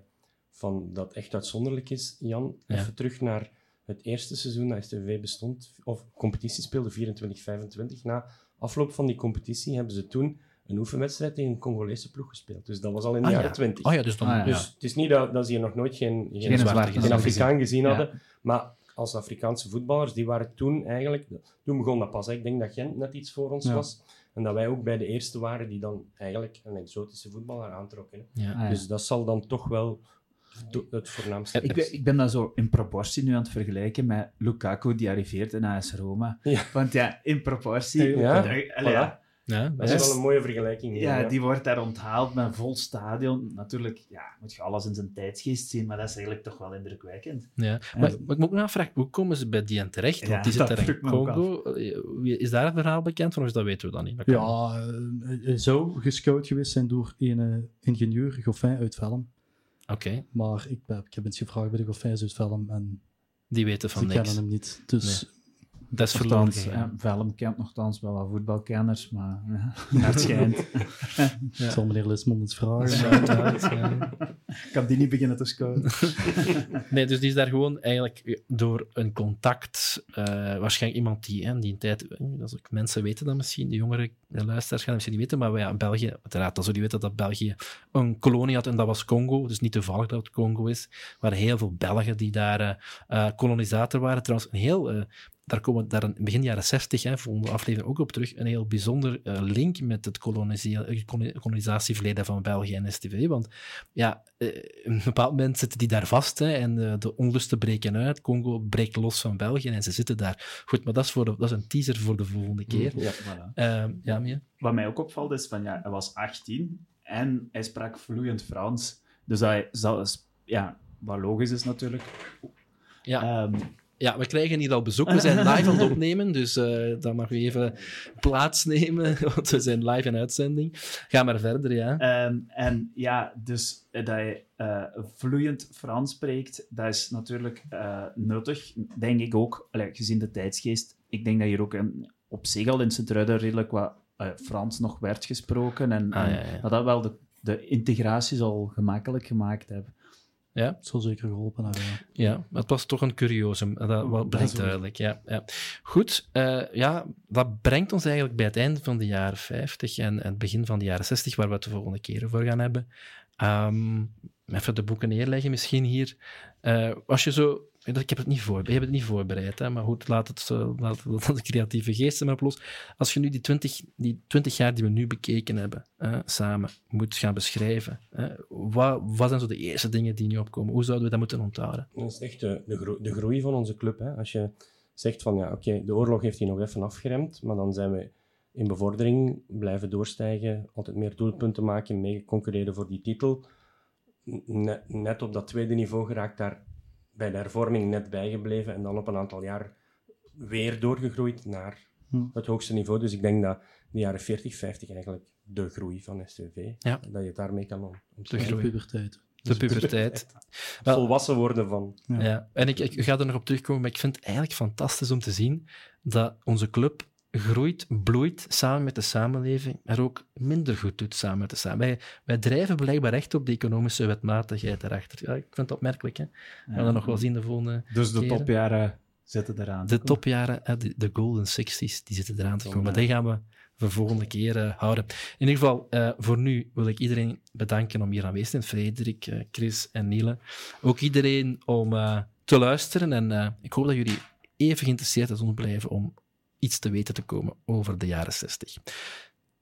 van dat echt uitzonderlijk is, Jan, Ja. even terug naar het eerste seizoen dat STV bestond, of competitie speelde, 24-25. Na afloop van die competitie hebben ze toen een oefenwedstrijd tegen een Congolese ploeg gespeeld. Dus dat was al in de Ah, jaren ja. 20. Oh ja, dus dan... Ah, ja. Dus het is niet dat, dat ze hier nog nooit geen, geen, Geen zwarte zwarte gezien. geen gezien. Afrikaan gezien Ja. hadden. Maar als Afrikaanse voetballers, die waren toen eigenlijk... Toen begon dat pas. hè. Ik denk dat Gent net iets voor ons Ja. was. En dat wij ook bij de eerste waren die dan eigenlijk een exotische voetballer aantrokken. hè. Ja. Ah, ja. Dus dat zal dan toch wel het voornaamste Ik ben, ik ben dat zo in proportie nu aan het vergelijken met Lukaku, die arriveert in AS Roma. Ja. Want ja, in proportie... Ja, Allee, ja, Ja, Dat is wel een mooie vergelijking. Ja, ja. die wordt daar onthaald met een vol stadion. Natuurlijk ja, moet je alles in zijn tijdsgeest zien, maar dat is eigenlijk toch wel indrukwekkend. Ja. Maar, maar ik moet me ook nog afvragen, hoe komen ze bij die en terecht? Want Ja, die zit daar in Congo. Eh, Is daar een verhaal bekend van, of dat weten we dan niet? Dat Ja, eh, hij zou gescout geweest zijn door een eh, ingenieur, Goffin uit Velm. Oké, Maar ik, ik heb eens gevraagd bij de Goffins uit Velm en die weten van ze niks. kennen hem niet. Dus ja, Velm kent nogthans wel wat voetbalkenners, maar ja, naar het schijnt. ik zal meneer Lismond eens vragen. Ja. Ik kan die niet beginnen te scouten. Nee, dus die is daar gewoon eigenlijk door een contact, eh, waarschijnlijk iemand die in die tijd, eh, dat is ook, mensen weten dat misschien, de jongere luisteraars gaan dat misschien niet weten, maar ja, België, uiteraard, dat zullen weten dat België een kolonie had en dat was Congo, dus niet toevallig dat het Congo is. Er waren heel veel Belgen die daar eh, eh, kolonisator waren. Trouwens, een heel, eh, daar komen we daar in begin jaren 60, hè, volgende aflevering ook op terug, een heel bijzonder eh, link met het eh, koloni- kolonisatieverleden van België en STV, want ja, eh, op een bepaald moment zitten die daar vast hè, en de onlusten breken uit. Congo breekt los van België en ze zitten daar. Goed, maar dat is, voor de, dat is een teaser voor de volgende keer. Ja. Voilà. Ehm, ja, Mia? Wat mij ook opvalt is van ja, hij was 18 en hij sprak vloeiend Frans. Dus hij zal, ja, wat logisch is natuurlijk. Ja. Ehm, Ja, we krijgen hier al bezoek. We zijn live aan het opnemen, dus uh, dan mag u even plaatsnemen, want we zijn live in uitzending. Ga maar verder, ja. Um, en ja, dus dat je uh, vloeiend Frans spreekt, dat is natuurlijk uh, nuttig, denk ik ook, allee, gezien de tijdsgeest. Ik denk dat hier ook een, op zich al in Sint-Truiden redelijk wat Frans nog werd gesproken en, Ah, en ja, ja. dat dat wel de, de integratie zal gemakkelijk gemaakt hebben. Ja, Het zal zeker geholpen hebben. ja. ja, maar het was toch een curiosum. Dat wel- duidelijk. Ja, ja. Goed, eh, ja, dat brengt ons eigenlijk bij het einde van de jaren 50 en, en het begin van de jaren 60, waar we het de volgende keer voor gaan hebben. Ehm, even de boeken neerleggen misschien hier. Eh, als je zo... Ik heb het niet voor, je hebt het niet voorbereid, hè, maar goed, laat het, laat de creatieve geesten maar los. Als je nu die 20, die 20 jaar die we nu bekeken hebben, eh, samen, moet gaan beschrijven, eh, wat, wat zijn zo de eerste dingen die nu opkomen? Hoe zouden we dat moeten onthouden? Dat is echt de, de, gro- de groei van onze club. Hè. Als je zegt van ja, oké, de oorlog heeft hier nog even afgeremd, maar dan zijn we in bevordering, blijven doorstijgen, altijd meer doelpunten maken, mee concurreren voor die titel. Net op dat tweede niveau geraakt, daar bij de hervorming net bijgebleven en dan op een aantal jaar weer doorgegroeid naar Hm. het hoogste niveau. Dus ik denk dat de jaren 40, 50 eigenlijk de groei van STV, Ja. dat je het daarmee kan om, De. Puberteit. De puberteit. Wel- Volwassen worden van Ja. Ja, en ik, ik ga er nog op terugkomen, maar ik vind het eigenlijk fantastisch om te zien dat onze club groeit, bloeit samen met de samenleving, maar ook minder goed doet samen met de samenleving. Wij, wij drijven blijkbaar echt op de economische wetmatigheid erachter. Ja, ik vind dat opmerkelijk. Hè? We gaan dat nog wel zien de volgende... Dus de keren. topjaren zitten eraan. De topjaren, hè, de, de golden 60s, die zitten eraan te komen. Maar die gaan we de volgende keer eh, houden. In ieder geval, eh, voor nu wil ik iedereen bedanken om hier aanwezig te zijn. Frederik, eh, Chris en Niele. Ook iedereen om te luisteren. En ik hoop dat jullie even geïnteresseerd ons blijven om iets te weten te komen over de jaren 60.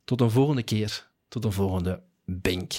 Tot een volgende keer. Tot een volgende Bink.